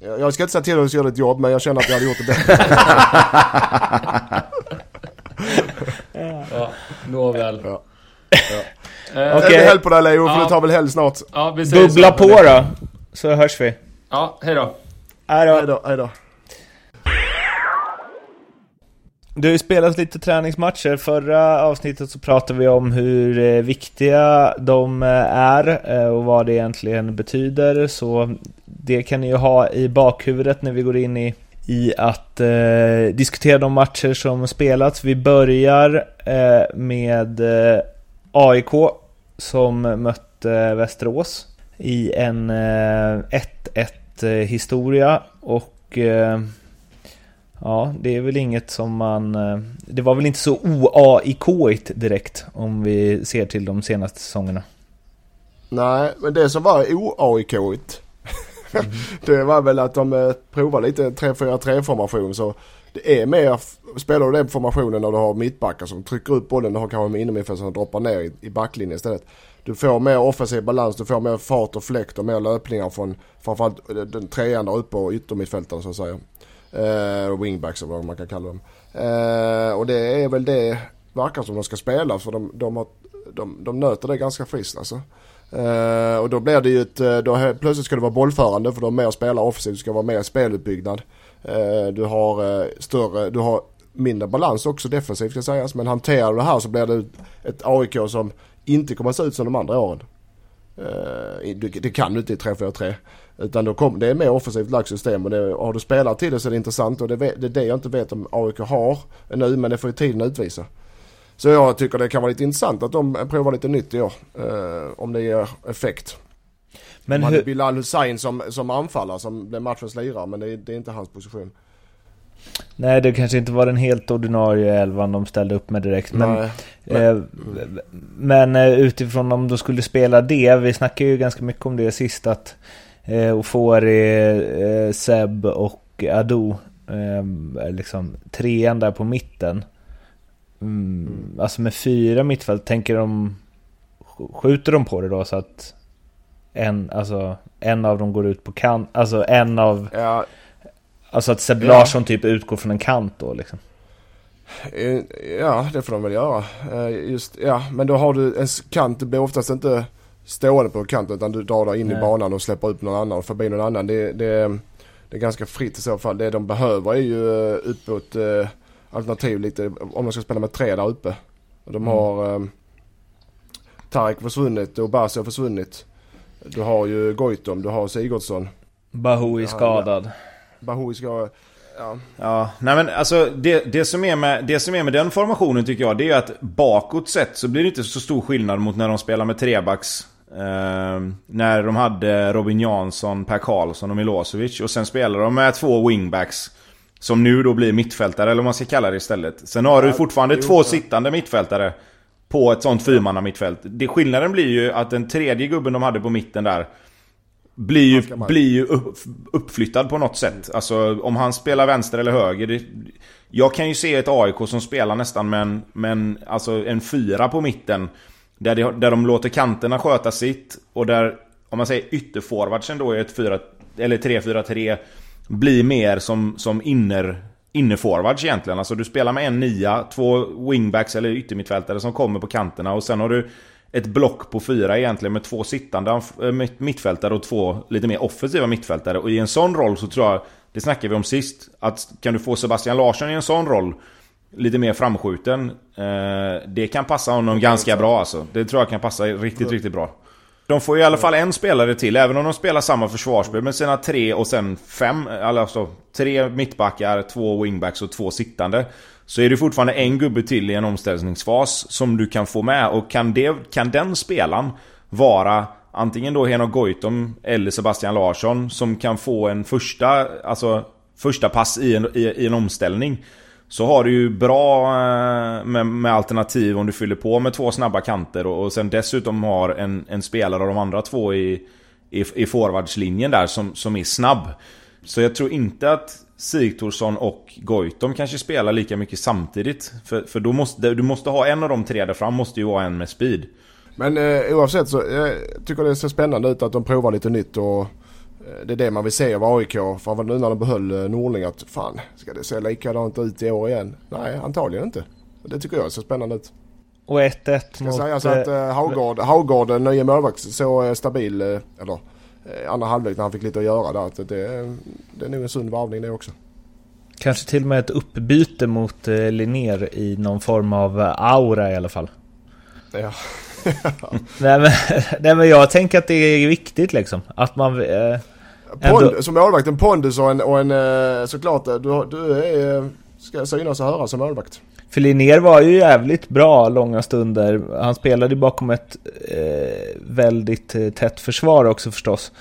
Jag ska inte säga till dig att göra ditt jobb, men jag känner att jag hade gjort det bättre. [LAUGHS] ja, nåväl. Ja. Ja. Eh, Okej. Okay. Häll på dig Leo, för ja. du tar väl helg snart. Ja, vi Bubbla på då, så hörs vi. Ja, hejdå. Hejdå. Hejdå, hejdå. Du har ju spelat lite träningsmatcher. Förra avsnittet så pratade vi om hur eh, viktiga de eh, är och vad det egentligen betyder. Så det kan ni ju ha i bakhuvudet när vi går in i, i att eh, diskutera de matcher som spelats. Vi börjar eh, med eh, AIK som mötte Västerås i en 1-1 eh, historia och eh, Ja, det är väl inget som man... Eh, det var väl inte så o-AIK-igt direkt om vi ser till de senaste säsongerna. Nej, men det som var o-AIK-igt [LAUGHS] mm. det var väl att de provade lite 3-4-3 formation så det är mer, spelar du den formationen när du har mittbackar som trycker upp bollen, du har kanske med innermittfältare som droppar ner i, i backlinjen istället. Du får mer offensiv balans, du får mer fart och fläkt och mer löpningar från framförallt eh, den trean där uppe och yttermittfältaren så att säga. Eh, wingbacks eller vad man kan kalla dem. Eh, och det är väl det, verkar som de ska spela för de, de, har, de, de nöter det ganska friskt alltså. Eh, och då blir det ju ett, eh, då plötsligt ska det vara bollförande för de mer spelar offensivt, det ska vara mer spelutbyggnad. Eh, du har eh, större, du har mindre balans också defensivt ska sägas. Men hanterar du det här så blir det ett AIK som inte kommer att se ut som de andra åren. Eh, det kan du inte i 3-4-3. Utan då kom, det är mer offensivt lagt system och det, har du spelat till det så är det intressant och det, det är det jag inte vet om AIK har nu men det får ju tiden utvisa. Så jag tycker det kan vara lite intressant att de provar lite nytt i år. Eh, om det ger effekt. Men de hade hur... Bilal Hussein som, som anfallare som blev matchens lirare men det, det är inte hans position. Nej, det kanske inte var den helt ordinarie elvan de ställde upp med direkt. Men, eh, men eh, utifrån om de skulle spela det, vi snackade ju ganska mycket om det sist att eh, Ofori, eh, Seb och Ado, eh, liksom trean där på mitten. Mm, mm. Alltså med fyra mittfält, tänker de... Skjuter de på det då så att en, alltså, en av dem går ut på kant, alltså en av... Ja. Alltså att Seb Larsson typ utgår från en kant då liksom. Eh, ja, det får de väl göra. Eh, just, ja, men då har du en kant, det blir oftast inte stående på kanten utan du drar där in Nej. i banan och släpper upp någon annan och förbi någon annan. Det, det, det är ganska fritt i så fall. Det de behöver är ju eh, uppåt alternativ lite om de ska spela med tre där uppe. De mm. har mm. Tarek försvunnit och Basio försvunnit. Du har ju Goitom, du har Sigurdsson. Bahoui skadad. Bahoui skadad. Ja. ja, nej men alltså det, det, som är med, det som är med den formationen tycker jag, det är att bakåt sett så blir det inte så stor skillnad mot när de spelar med trebacks. Eh, när de hade Robin Jansson, Per Karlsson och Milosevic. Och sen spelar de med två wingbacks. Som nu då blir mittfältare, eller vad man ska kalla det istället. Sen har ja, du fortfarande två sittande mittfältare. På ett sånt fyrmanna mittfält. Det, skillnaden blir ju att den tredje gubben de hade på mitten där blir ju, blir ju upp, uppflyttad på något sätt. Alltså om han spelar vänster eller höger. Det, jag kan ju se ett AIK som spelar nästan med en, med en, alltså en fyra på mitten. Där, det, där de låter kanterna sköta sitt. Och där, om man säger ytterforwardsen då i ett 4, eller 3-4-3. Blir mer som, som inner, innerforwards egentligen. Alltså du spelar med en nia, två wingbacks eller yttermittfältare som kommer på kanterna. Och sen har du ett block på fyra egentligen med två sittande eh, mittfältare och två lite mer offensiva mittfältare. Och i en sån roll så tror jag, det snackade vi om sist, att kan du få Sebastian Larsson i en sån roll, lite mer framskjuten, eh, det kan passa honom ganska bra alltså. Det tror jag kan passa riktigt, riktigt bra. De får i alla fall en spelare till, även om de spelar samma försvarsspel med sina tre och sen fem, alltså tre mittbackar, två wingbacks och två sittande. Så är det fortfarande en gubbe till i en omställningsfas som du kan få med. Och kan, det, kan den spelaren vara antingen då Henok Goitom eller Sebastian Larsson som kan få en första, alltså första pass i en, i, i en omställning. Så har du ju bra eh, med, med, alternativ om du fyller på med två snabba kanter och, och sen dessutom har en, en spelare av de andra två i, i, i forwardslinjen där som, som är snabb. Så jag tror inte att Sigthorsson och Goitom kanske spelar lika mycket samtidigt. För, för då måste, du måste ha en av de tre där fram, måste ju vara en med speed. Men eh, oavsett så jag tycker det ser spännande ut att de provar lite nytt och det är det man vill se av AIK. För nu när de behöll eh, Norling att fan, ska det se likadant ut i år igen? Nej, antagligen inte. Det tycker jag ser spännande ut. Och 1-1 mot... Ska sägas att eh, Haugård, Haugård, den nya målvakt, så eh, stabil, eh, eller Eh, andra halvlek när han fick lite att göra där. Att det, det är nog en sund varvning det också. Kanske till och med ett uppbyte mot eh, Linnér i någon form av eh, aura i alla fall. Ja. [LAUGHS] nej, men, [LAUGHS] nej men jag tänker att det är viktigt liksom. Att man... Eh, Pond, Som målvakt, en pondus och en, och en eh, såklart, du, du är, ska synas och höra som målvakt. För Linnér var ju jävligt bra långa stunder. Han spelade ju bakom ett eh, väldigt eh, tätt försvar också förstås.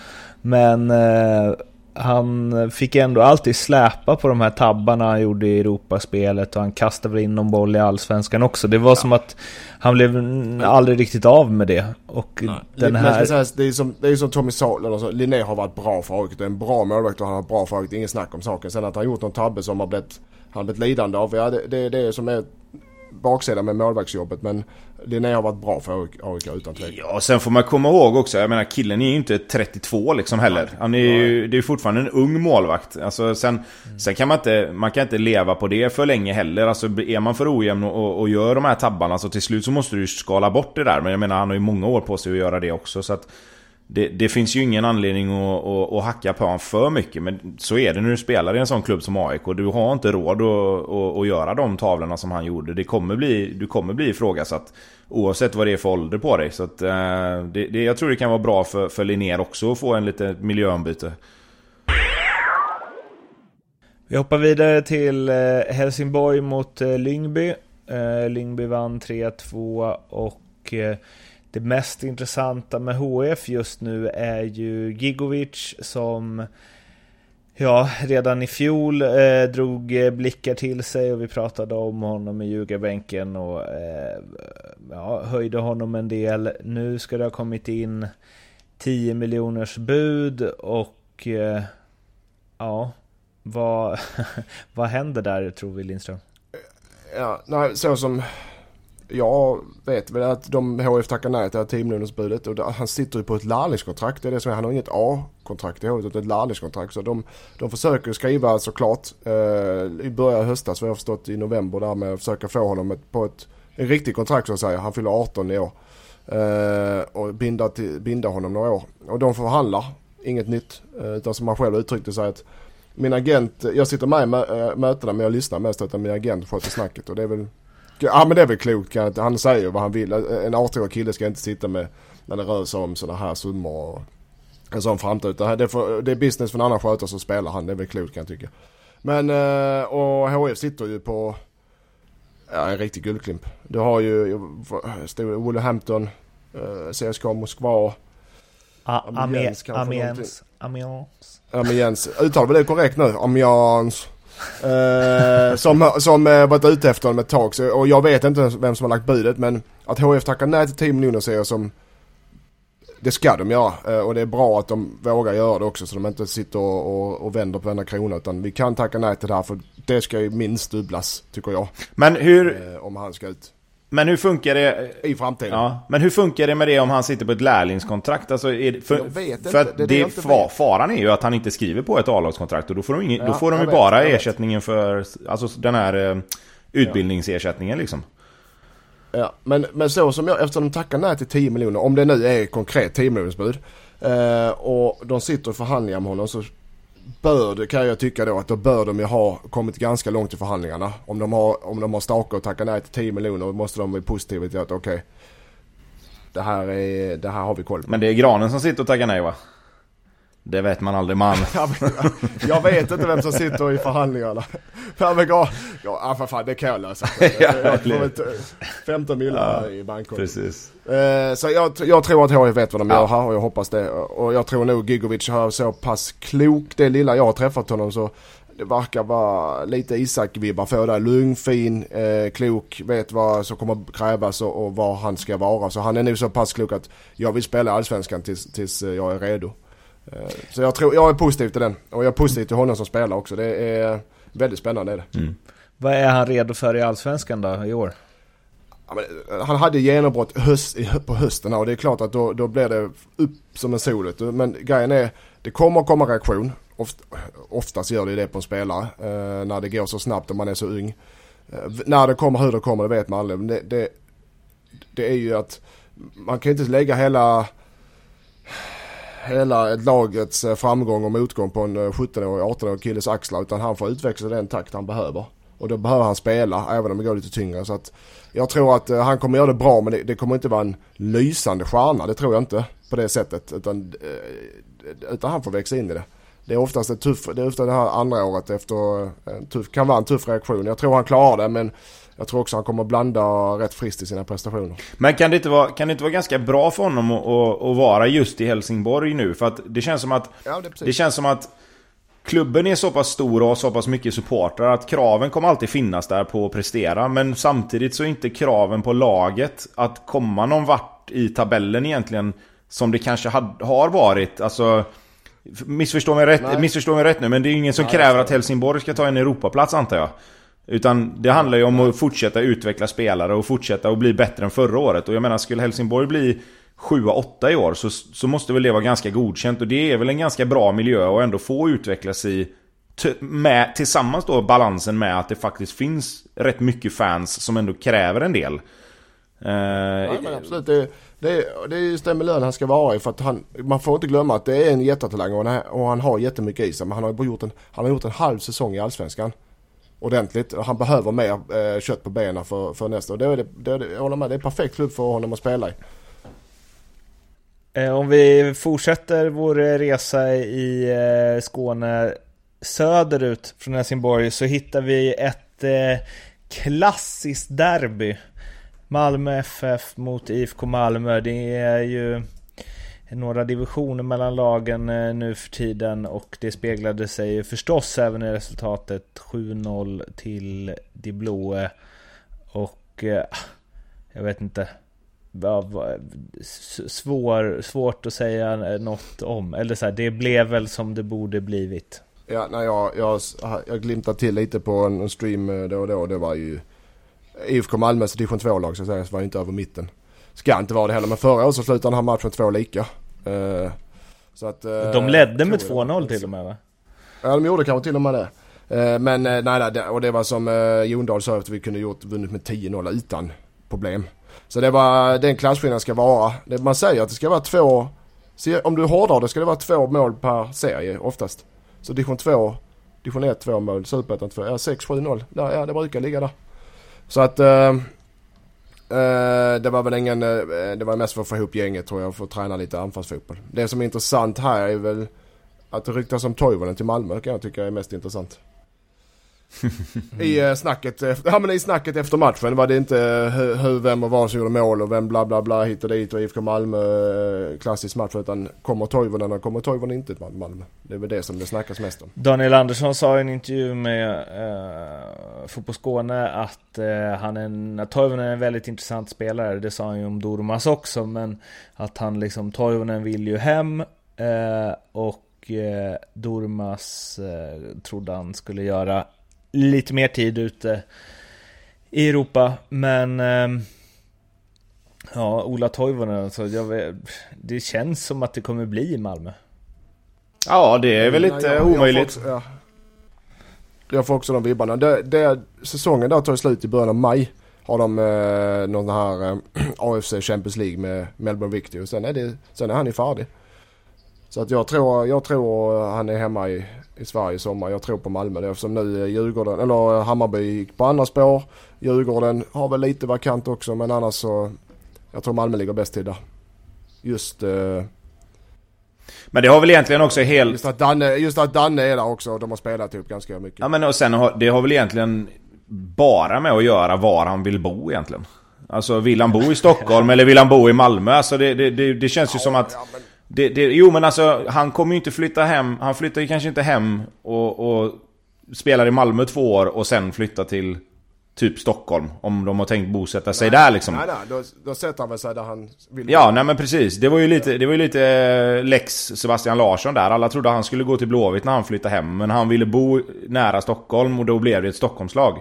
Men eh, han fick ändå alltid släpa på de här tabbarna han gjorde i Europaspelet och han kastade väl in någon boll i Allsvenskan också. Det var ja. som att han blev aldrig riktigt av med det. Och Nej. den här... Säga, det är som, det är som Tommy sa, Linné har varit bra för AIK. Det är en bra målvakt och han har bra för AIK. Inget snack om saken. Sen att han gjort någon tabbe som har blivit han blivit lidande av. Ja, det, det är det som är baksidan med målvaktsjobbet men Linné har varit bra för AIK utan tvekan. Ja, sen får man komma ihåg också, jag menar killen är ju inte 32 liksom heller. Han är ju, det är fortfarande en ung målvakt. Alltså, sen, mm. sen kan man inte, man kan inte leva på det för länge heller. Alltså är man för ojämn och, och gör de här tabbarna så till slut så måste du ju skala bort det där. Men jag menar han har ju många år på sig att göra det också. Så att, det, det, finns ju ingen anledning att, att, att, hacka på honom för mycket. Men så är det när du spelar i en sån klubb som AIK. Du har inte råd att, att, att göra de tavlorna som han gjorde. Det kommer bli, du kommer bli ifrågasatt. Oavsett vad det är för ålder på dig. Så att, eh, det, det, jag tror det kan vara bra för, för Linnér också att få en liten miljöombyte. Vi hoppar vidare till eh, Helsingborg mot eh, Lyngby. Lyngby vann 3-2 och det mest intressanta med HF just nu är ju Gigovic som Ja, redan i fjol eh, drog eh, blickar till sig och vi pratade om honom i ljugarbänken och eh, ja, höjde honom en del. Nu ska det ha kommit in 10 miljoners bud och eh, ja, vad, [LAUGHS] vad händer där tror vi Lindström? Ja, nej, så som jag vet väl att de HF tackar nej till 10 miljonersbudet och han sitter ju på ett lärlingskontrakt. Det är det som är, han har inget A-kontrakt i HF utan ett lärlingskontrakt. Så de, de försöker skriva såklart eh, i början av höstas vad jag har förstått i november där med att försöka få honom ett, på ett en riktig kontrakt så att säga. Han fyller 18 i år. Eh, och binda, till, binda honom några år. Och de förhandlar, inget nytt. Eh, utan som han själv uttryckte sig att min agent, jag sitter med i eh, mötena men jag lyssnar mest utan min agent sköter snacket och det är väl Ja men det är väl klokt Han säger vad han vill. En 18-årig kille ska inte sitta med när det rör sig om sådana här summor och en sån framtid. Det, det, är det är business för en annan skötare som spelar han. Det är väl klokt kan jag tycka. Men eh, och HF sitter ju på ja, en riktig guldklimp. Du har ju Wolverhampton, eh, CSKA Moskva. Amiens Amiens. Amiens. Amiens. Uttalar vi det korrekt nu? Amiens. Eh, som som eh, varit ute efter honom ett tag. Så, och jag vet inte vem som har lagt budet men att HF tackar nej till 10 miljoner ser jag som det ska de göra eh, och det är bra att de vågar göra det också så de inte sitter och, och, och vänder på varenda krona utan vi kan tacka nej till det här för det ska ju minst dubblas tycker jag. Men hur... Eh, om han ska ut. Men hur funkar det? I framtiden. Ja, men hur funkar det med det om han sitter på ett lärlingskontrakt? Alltså, det, för, jag vet för inte. att det, det, det far, faran är ju att han inte skriver på ett A-lagskontrakt och då får de, ingen, ja, då får de ju vet, bara ersättningen för, alltså den här eh, utbildningsersättningen liksom. Ja, men, men så som jag, eftersom de tackar nej till 10 miljoner, om det nu är konkret 10 miljoners bud. Eh, och de sitter i förhandlingar med honom så bör det kan jag tycka då att då bör de ju ha kommit ganska långt i förhandlingarna. Om de har, om de har stakat och tackat nej till 10 miljoner måste de vara positiva till att okej. Okay, det, här är, det här har vi koll på. Men det är Granen som sitter och tackar nej va? Det vet man aldrig man. [LAUGHS] jag vet inte vem som sitter i förhandlingarna. ja, ja för fan det kan jag lösa. [LAUGHS] Jag får 15 miljoner ja, i bankkontot. Precis. Eh, så jag, jag tror att HIF vet vad de ja. gör här och jag hoppas det. Och jag tror nog Gigovic har så pass klok. Det lilla jag har träffat honom så det verkar vara lite Isak-vibbar för där. Lugn, fin, eh, klok, vet vad som kommer krävas och, och var han ska vara. Så han är nog så pass klok att jag vill spela allsvenskan tills, tills jag är redo. Eh, så jag, tror, jag är positiv till den. Och jag är positiv till honom som spelar också. Det är väldigt spännande. Är det. Mm. Vad är han redo för i Allsvenskan då i år? Men, han hade genombrott höst, på hösten och det är klart att då, då blir det upp som en solet. Men grejen är, det kommer komma reaktion. Oft, oftast gör det det på en spelare eh, när det går så snabbt och man är så ung. Eh, när det kommer, hur det kommer, det vet man aldrig. Men det, det, det är ju att man kan inte lägga hela hela lagets eh, framgång och motgång på en eh, 17-årig, 18-årig killes axlar utan han får utveckla den takt han behöver. Och då behöver han spela även om det går lite tyngre. Så att jag tror att eh, han kommer göra det bra men det, det, kommer inte vara en lysande stjärna. Det tror jag inte på det sättet. Utan, utan han får växa in i det. Det är oftast ett tuff, det är ofta det här andra året efter, en tuff, kan vara en tuff reaktion. Jag tror han klarar det men jag tror också han kommer blanda rätt friskt i sina prestationer. Men kan det inte vara, kan det inte vara ganska bra för honom att, att, att vara just i Helsingborg nu? För att det känns som att... Ja, det, det känns som att klubben är så pass stor och har så pass mycket supportrar att kraven kommer alltid finnas där på att prestera. Men samtidigt så är inte kraven på laget att komma någon vart i tabellen egentligen som det kanske har varit. Alltså... Missförstå mig rätt, missförstå mig rätt nu, men det är ingen som Nej, kräver att Helsingborg ska ta en Europaplats antar jag. Utan det handlar ju om att fortsätta utveckla spelare och fortsätta att bli bättre än förra året. Och jag menar, skulle Helsingborg bli 7-8 i år så, så måste väl det vara ganska godkänt. Och det är väl en ganska bra miljö att ändå få utvecklas i. Med, tillsammans då balansen med att det faktiskt finns rätt mycket fans som ändå kräver en del. Uh, ja, men absolut. Det, det, det är just den miljön han ska vara i. För att han, man får inte glömma att det är en jättetalang och, han, och han har jättemycket i sig. Men han har, gjort en, han har gjort en halv säsong i Allsvenskan. Ordentligt. Han behöver mer eh, kött på benen för, för nästa. Och då är det, det, det, jag håller med. Det är en perfekt klubb för honom att spela i. Eh, om vi fortsätter vår eh, resa i eh, Skåne söderut från Helsingborg så hittar vi ett klassiskt derby. Malmö FF mot IFK Malmö. Det är ju några divisioner mellan lagen eh, nu för tiden och det speglade sig förstås även i resultatet 7-0 till De Blåe. Och eh, jag vet inte svår, svårt att säga eh, något om. Eller så här, det blev väl som det borde blivit. Ja, nej, jag, jag, jag glimtade till lite på en, stream då och då. Det var ju IFK Malmös division 2-lag så att säga. Så var inte över mitten. Ska inte vara det heller. Men förra året så slutade den här matchen två lika. Uh, så att, uh, de ledde med 2-0 till och med va? Ja, de gjorde kanske till och med det. Uh, men nej, nej, och det var som uh, Jondal sa att vi kunde gjort vunnit med 10-0 utan problem. Så det var den klasskillnaden ska vara. Man säger att det ska vara två, om du hårdrar det ska det vara två mål per serie oftast. Så division 2, division 1 två mål, superettan 2, ja 6, 7, 0. Ja, ja det brukar ligga där. Så att uh, det var väl ingen, uh, det var mest för att få ihop gänget tror jag, för att träna lite anfallsfotboll. Det som är intressant här är väl att det ryktas om Toivonen till Malmö kan jag tycka är mest intressant. [LAUGHS] I, eh, snacket, eh, ja, men I snacket efter matchen var det inte eh, hur, vem och vad som gjorde mål och vem bla bla bla hit och dit och IFK Malmö klassisk match utan kommer Toivonen och kommer Toivonen inte till Malmö. Det är väl det som det snackas mest om. Daniel Andersson sa i en intervju med eh, Fotboll Skåne att, eh, han är, en, Toivonen är en väldigt intressant spelare. Det sa han ju om Dormas också men att han liksom Toivonen vill ju hem eh, och Dormas trodde han skulle göra lite mer tid ute i Europa. Men ehm, ja, Ola Toivonen, alltså, jag, det känns som att det kommer bli i Malmö. Ja, det är väl lite ja, omöjligt. Jag får, också, ja. jag får också de vibbarna. Det, det, säsongen där tar slut i början av maj. Har de eh, någon här eh, [CLEARS THROAT] AFC Champions League med Melbourne Victory. Sen är, det, sen är han ju färdig. Så att jag tror, jag tror han är hemma i, i Sverige i sommar. Jag tror på Malmö det eftersom nu Djurgården, eller Hammarby gick på andra spår. Djurgården har väl lite vakant också men annars så jag tror Malmö ligger bäst till där. Just eh, men det har väl egentligen också helt... Just att Danne, just att Danne är där också. De har spelat ihop ganska mycket. Ja men och sen har, det har väl egentligen bara med att göra var han vill bo egentligen. Alltså vill han bo i Stockholm [LAUGHS] eller vill han bo i Malmö? Alltså det, det, det, det känns ju som att... Ja, men... Det, det, jo men alltså han kommer ju inte flytta hem. Han flyttar ju kanske inte hem och, och spelar i Malmö två år och sen flyttar till typ Stockholm. Om de har tänkt bosätta sig nej, där liksom. Nej, nej, då, då sätter han väl sig där han vill. Ja, nej men precis. Det var ju lite, det var ju lite eh, Lex Sebastian Larsson där. Alla trodde han skulle gå till Blåvitt när han flyttade hem. Men han ville bo nära Stockholm och då blev det ett Stockholmslag.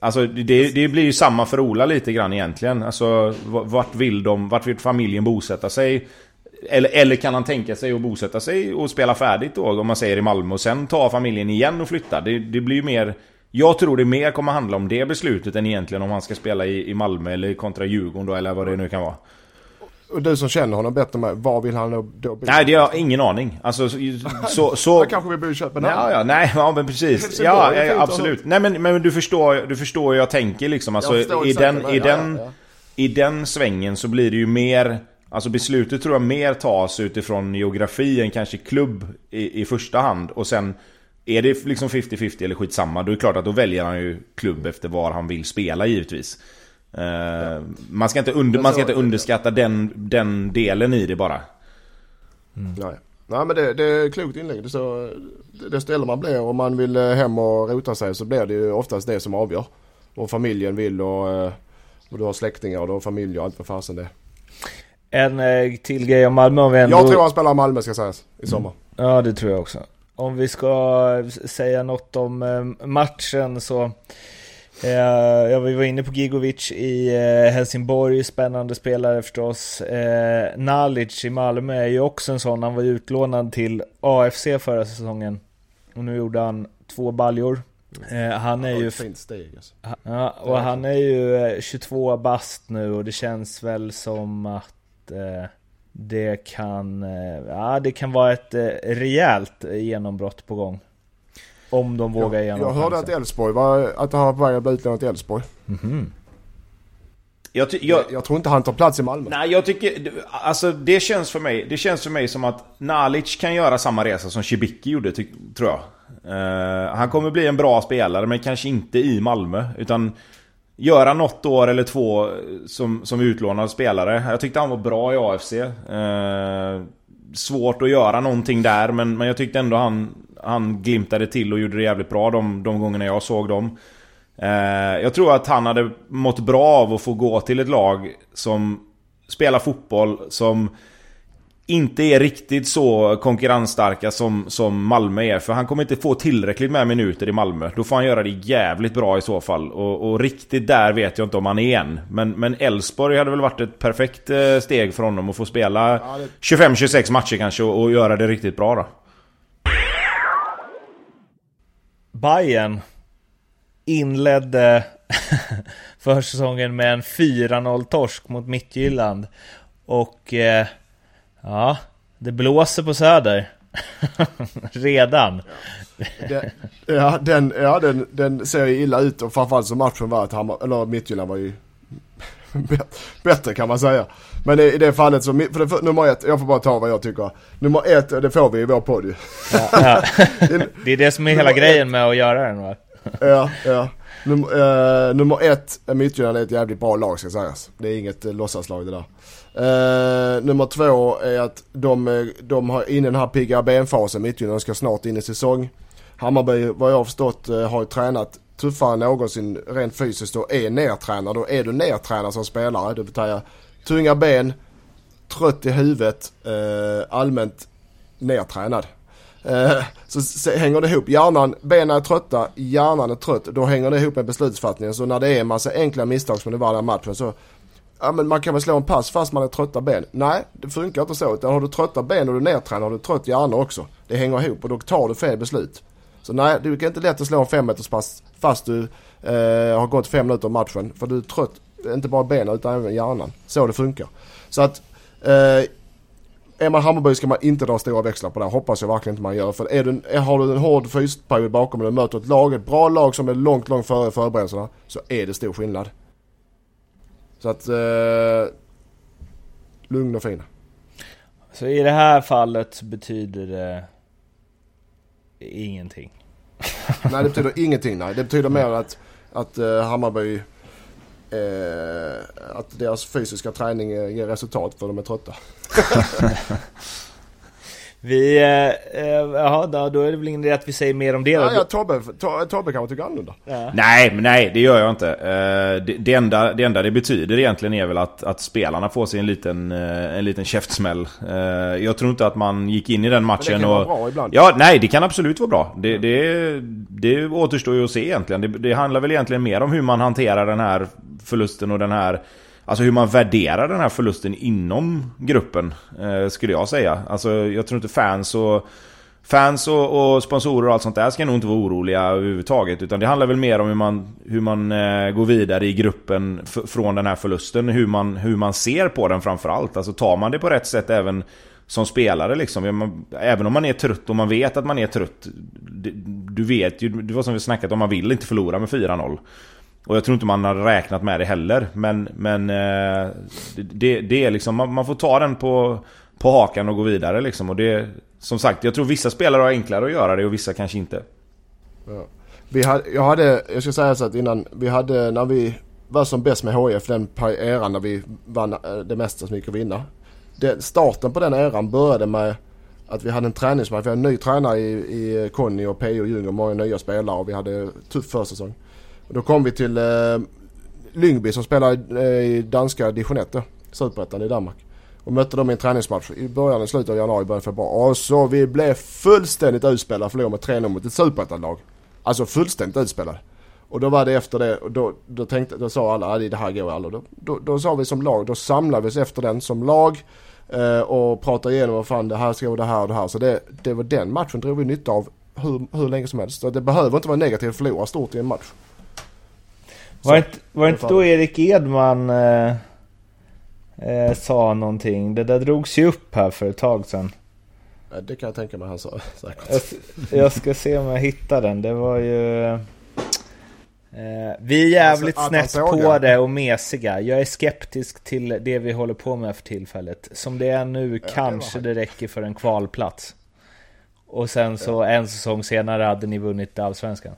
Alltså det, det blir ju samma för Ola lite grann egentligen. Alltså vart vill de, vart vill familjen bosätta sig? Eller, eller kan han tänka sig att bosätta sig och spela färdigt då, om man säger i Malmö och sen ta familjen igen och flytta? Det, det blir ju mer... Jag tror det mer kommer handla om det beslutet än egentligen om han ska spela i, i Malmö eller kontra Djurgården då, eller vad det nu kan vara. Och du som känner honom bättre med, var vill han då bo? Nej, det har jag ingen aning. Alltså, så... så... [LAUGHS] Han kanske vill bo i Köpenhamn? Ja, ja, nej, ja, men precis. Ja, ja, absolut. Nej, men, men du förstår, du förstår hur jag tänker liksom. Alltså, i den, i, den, ja, ja. i den svängen så blir det ju mer... Alltså beslutet tror jag mer tas utifrån geografi än kanske klubb i, i första hand. Och sen är det liksom 50-50 eller skitsamma, då är det klart att då väljer han ju klubb efter var han vill spela givetvis. Uh, ja. man, ska inte under, man ska inte underskatta den, den delen i det bara. Mm. Nej. Nej men det, det är klokt inlägg. Det så, desto äldre man blir och man vill eh, hem och rota sig så blir det ju oftast det som avgör. Vad familjen vill och, eh, och du har släktingar och du har familj och allt vad fasen det är. En eh, till grej om Malmö om vi ändå... Jag tror han spelar Malmö ska sägas i sommar. Mm. Ja det tror jag också. om vi ska säga något om eh, matchen så Eh, jag var inne på Gigovic i eh, Helsingborg, spännande spelare förstås. Eh, Nalic i Malmö är ju också en sån, han var utlånad till AFC förra säsongen. Och nu gjorde han två baljor. han är ju... Fint steg alltså. Ja, och han är ju 22 bast nu och det känns väl som att det kan, ja, det kan vara ett rejält genombrott på gång. Om de vågar igenom Jag hörde att Elfsborg var, att han var på väg att bli utlånad till Elfsborg. Mm -hmm. Jag, jag, jag, tror inte han tar plats i Malmö. Nej, jag tycker... Alltså det känns för mig, det känns för mig som att Nalic kan göra samma resa som Cibicki gjorde, tror jag. Uh, han kommer bli en bra spelare, men kanske inte i Malmö. Utan göra något år eller två som, som utlånad spelare. Jag tyckte han var bra i AFC. Eh, svårt att göra någonting där, men, men jag tyckte ändå han han glimtade till och gjorde det jävligt bra de, de gångerna jag såg dem. Eh, jag tror att han hade mått bra av att få gå till ett lag som spelar fotboll, som inte är riktigt så konkurrensstarka som, som Malmö är. För han kommer inte få tillräckligt med minuter i Malmö. Då får han göra det jävligt bra i så fall. Och, och riktigt där vet jag inte om han är än. Men Elfsborg hade väl varit ett perfekt eh, steg för honom att få spela 25-26 matcher kanske och, och göra det riktigt bra då. Bayern inledde [LAUGHS] försäsongen med en 4-0 torsk mot Midtjylland. Och eh, ja, det blåser på Söder. [LAUGHS] Redan. Den, ja, den, ja den, den ser ju illa ut och framförallt som matchen var att Hammar, eller Midtjylland var ju [LAUGHS] bättre kan man säga. Men i det fallet så, för, det, för nummer ett, jag får bara ta vad jag tycker. Nummer ett, det får vi i vår podd ju. Ja, ja. [LAUGHS] det är det som är hela grejen med att göra den va? ja, ja. Num, uh, nummer ett, Midtjylland är ett jävligt bra lag ska sägas. Det är inget uh, låtsaslag det där. Uh, nummer två är att de, eh, de har in i den här pigga benfasen, Midtjylland ska snart in i säsong. Hammarby, vad jag har förstått, eh, har tränat tuffare än någonsin rent fysiskt och är nertränad. Och är du nertränad som spelare, det betyder tunga ben, trött i huvudet, uh, allmänt nertränad. Så, så, hänger det ihop. Hjärnan, benen är trötta, hjärnan är trött. Då hänger det ihop med beslutsfattningen. Så när det är en massa enkla misstag som det var den matchen så Ja men man kan väl slå en pass fast man har trötta ben. Nej, det funkar inte så. Utan har du trötta ben och du är nedtränad har du trött hjärna också. Det hänger ihop och då tar du fel beslut. Så nej, det är inte lätt att slå en femmeterspass fast du eh, har gått fem minuter av matchen. För du är trött, inte bara benen utan även hjärnan. Så det funkar. Så att eh, är man Hammarby ska man inte dra stora växlar på det. Hoppas jag verkligen inte man gör. För är du, har du en hård fysperiod bakom dig och möter ett lag, ett bra lag som är långt, långt före förberedelserna. Så är det stor skillnad. Så att... Eh, lugn och fin. Så i det här fallet betyder det ingenting? nej det betyder [LAUGHS] ingenting nej. Det betyder mer att, att uh, Hammarby uh, att deras fysiska träning ger resultat för de är trötta. [LAUGHS] Vi, eh, jaha, då, då är det väl ingen idé att vi säger mer om det ja, ja, Tobbe, Tobbe kanske tycker annorlunda. Ja. Nej, nej det gör jag inte. Eh, det, det, enda, det enda det betyder egentligen är väl att, att spelarna får sig en liten, eh, en liten käftsmäll. Eh, jag tror inte att man gick in i den matchen Men det kan och... Vara bra ibland. Ja, nej det kan absolut vara bra. Det, det, det återstår ju att se egentligen. Det, det handlar väl egentligen mer om hur man hanterar den här förlusten och den här Alltså hur man värderar den här förlusten inom gruppen eh, Skulle jag säga Alltså jag tror inte fans och Fans och, och, sponsorer och allt sånt där ska nog inte vara oroliga överhuvudtaget Utan det handlar väl mer om hur man, hur man eh, går vidare i gruppen från den här förlusten Hur man, hur man ser på den framförallt Alltså tar man det på rätt sätt även som spelare liksom. Även om man är trött och man vet att man är trött. Du vet ju, det var som vi snackat om, man vill inte förlora med 4-0. Och jag tror inte man har räknat med det heller. Men, men eh, det, det är liksom, man, får ta den på, på hakan och gå vidare liksom. Och det, som sagt, jag tror vissa spelare har enklare att göra det och vissa kanske inte. Ja. Vi hade, jag hade, jag ska säga så att innan, vi hade när vi var som bäst med HF den eran när vi vann eh, det mesta som gick att vinna. Den, starten på den eran började med att vi hade en träningsmatch. Vi hade en ny tränare i, i Conny och P.O. Ljung många nya spelare och vi hade tuff försäsong. Då kom vi till eh, Lyngby som spelar eh, i danska division 1 Superettan i Danmark. Och mötte dem i en träningsmatch i början och slutet av januari, början av februari. Och så vi blev fullständigt utspelade, förlorade med 3-0 mot ett superettan-lag. Alltså fullständigt utspelade. Och då var det efter det, och då, då, tänkte, då sa alla att det här går aldrig. Då, då, då sa vi som lag, då samlade vi oss efter den som lag. Eh, och pratade igenom vad fan det här ska vara, det här och det här. Så det, det var den matchen drog vi nytta av hur, hur länge som helst. Så det behöver inte vara negativt att förlora stort i en match. Var, inte, var inte då Erik Edman eh, eh, sa någonting? Det där drogs ju upp här för ett tag sedan. Det kan jag tänka mig han sa säkert. Jag, jag ska se om jag hittar den. Det var ju... Eh, vi är jävligt Alltså, han snett på det och mesiga. Jag är skeptisk till det vi håller på med för tillfället. Som det är nu kanske var det räcker för en kvalplats. Och sen så en säsong senare hade ni vunnit Allsvenskan.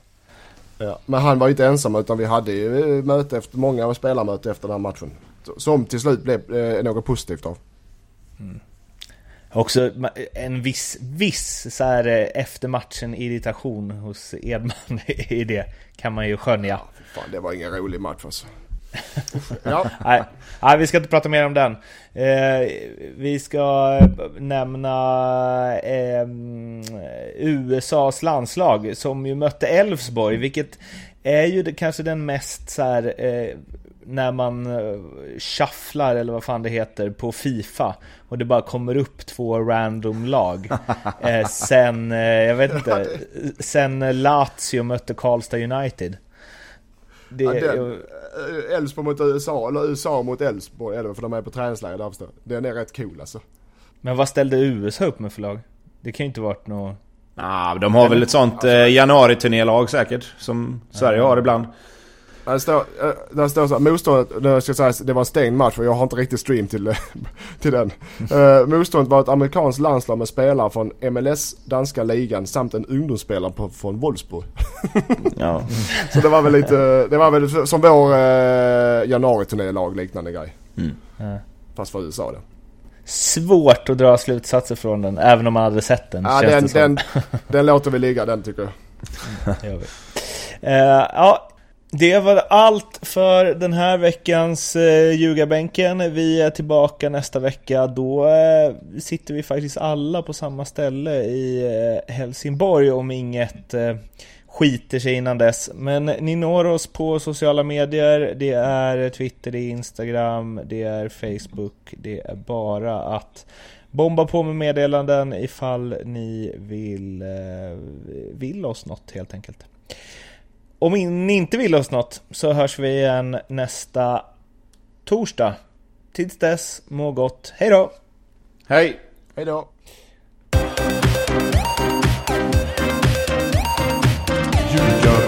Ja. Men han var ju inte ensam utan vi hade ju eh, möte efter, många spelarmöte efter den här matchen. Som till slut blev eh, något positivt av. Också ma- en viss, viss så här eh, efter matchen irritation hos Edman [LAUGHS] i det. Kan man ju skönja. Fy fan, det var ingen rolig match alltså. Ja, Nej, nej, vi ska inte prata mer om den. Eh, vi ska nämna eh, USAs landslag som ju mötte Elfsborg, vilket är ju det, kanske den mest så här, eh, när man eh, shufflar eller vad fan det heter på Fifa och det bara kommer upp två random lag. [LAUGHS] Eh, sen, eh, jag vet inte, sen Lazio mötte Karlstad United. Det, ja den, eh, Elfsborg mot USA, eller USA mot Elfsborg är det för de är på träningsläger där förstår. Den är rätt cool alltså. Men vad ställde USA upp med för lag? Det kan ju inte varit något... Nah, de har väl ett sånt eh, januari-turnélag säkert. Som Sverige har ibland. Där står, eh, där står så här, motståndet, det, ska sägas, det var en stängd match för jag har inte riktigt stream till, [LAUGHS] till den. Uh, motståndet var ett amerikanskt landslag med spelare från MLS, danska ligan samt en ungdomsspelare på, från Wolfsburg. [LAUGHS] Ja. Så det var väl lite, det var väl som vår uh, januari-turnélag liknande grej. Ja. Fast för USA det. Svårt att dra slutsatser från den, även om man hade sett den. Ja, den, den, den låter vi ligga den tycker jag. Det gör vi. Eh, ja, det var allt för den här veckans eh, ljugarbänken. Vi är tillbaka nästa vecka. Då eh, sitter vi faktiskt alla på samma ställe i eh, Helsingborg om inget eh, skiter sig innan dess. Men ni når oss på sociala medier. Det är Twitter, det är Instagram, det är Facebook. Det är bara att bomba på med meddelanden ifall ni vill, eh, vill oss något helt enkelt. Om ni inte vill oss något så hörs vi igen nästa torsdag. Tills dess, må gott. Hej då! Hej! Hej då! You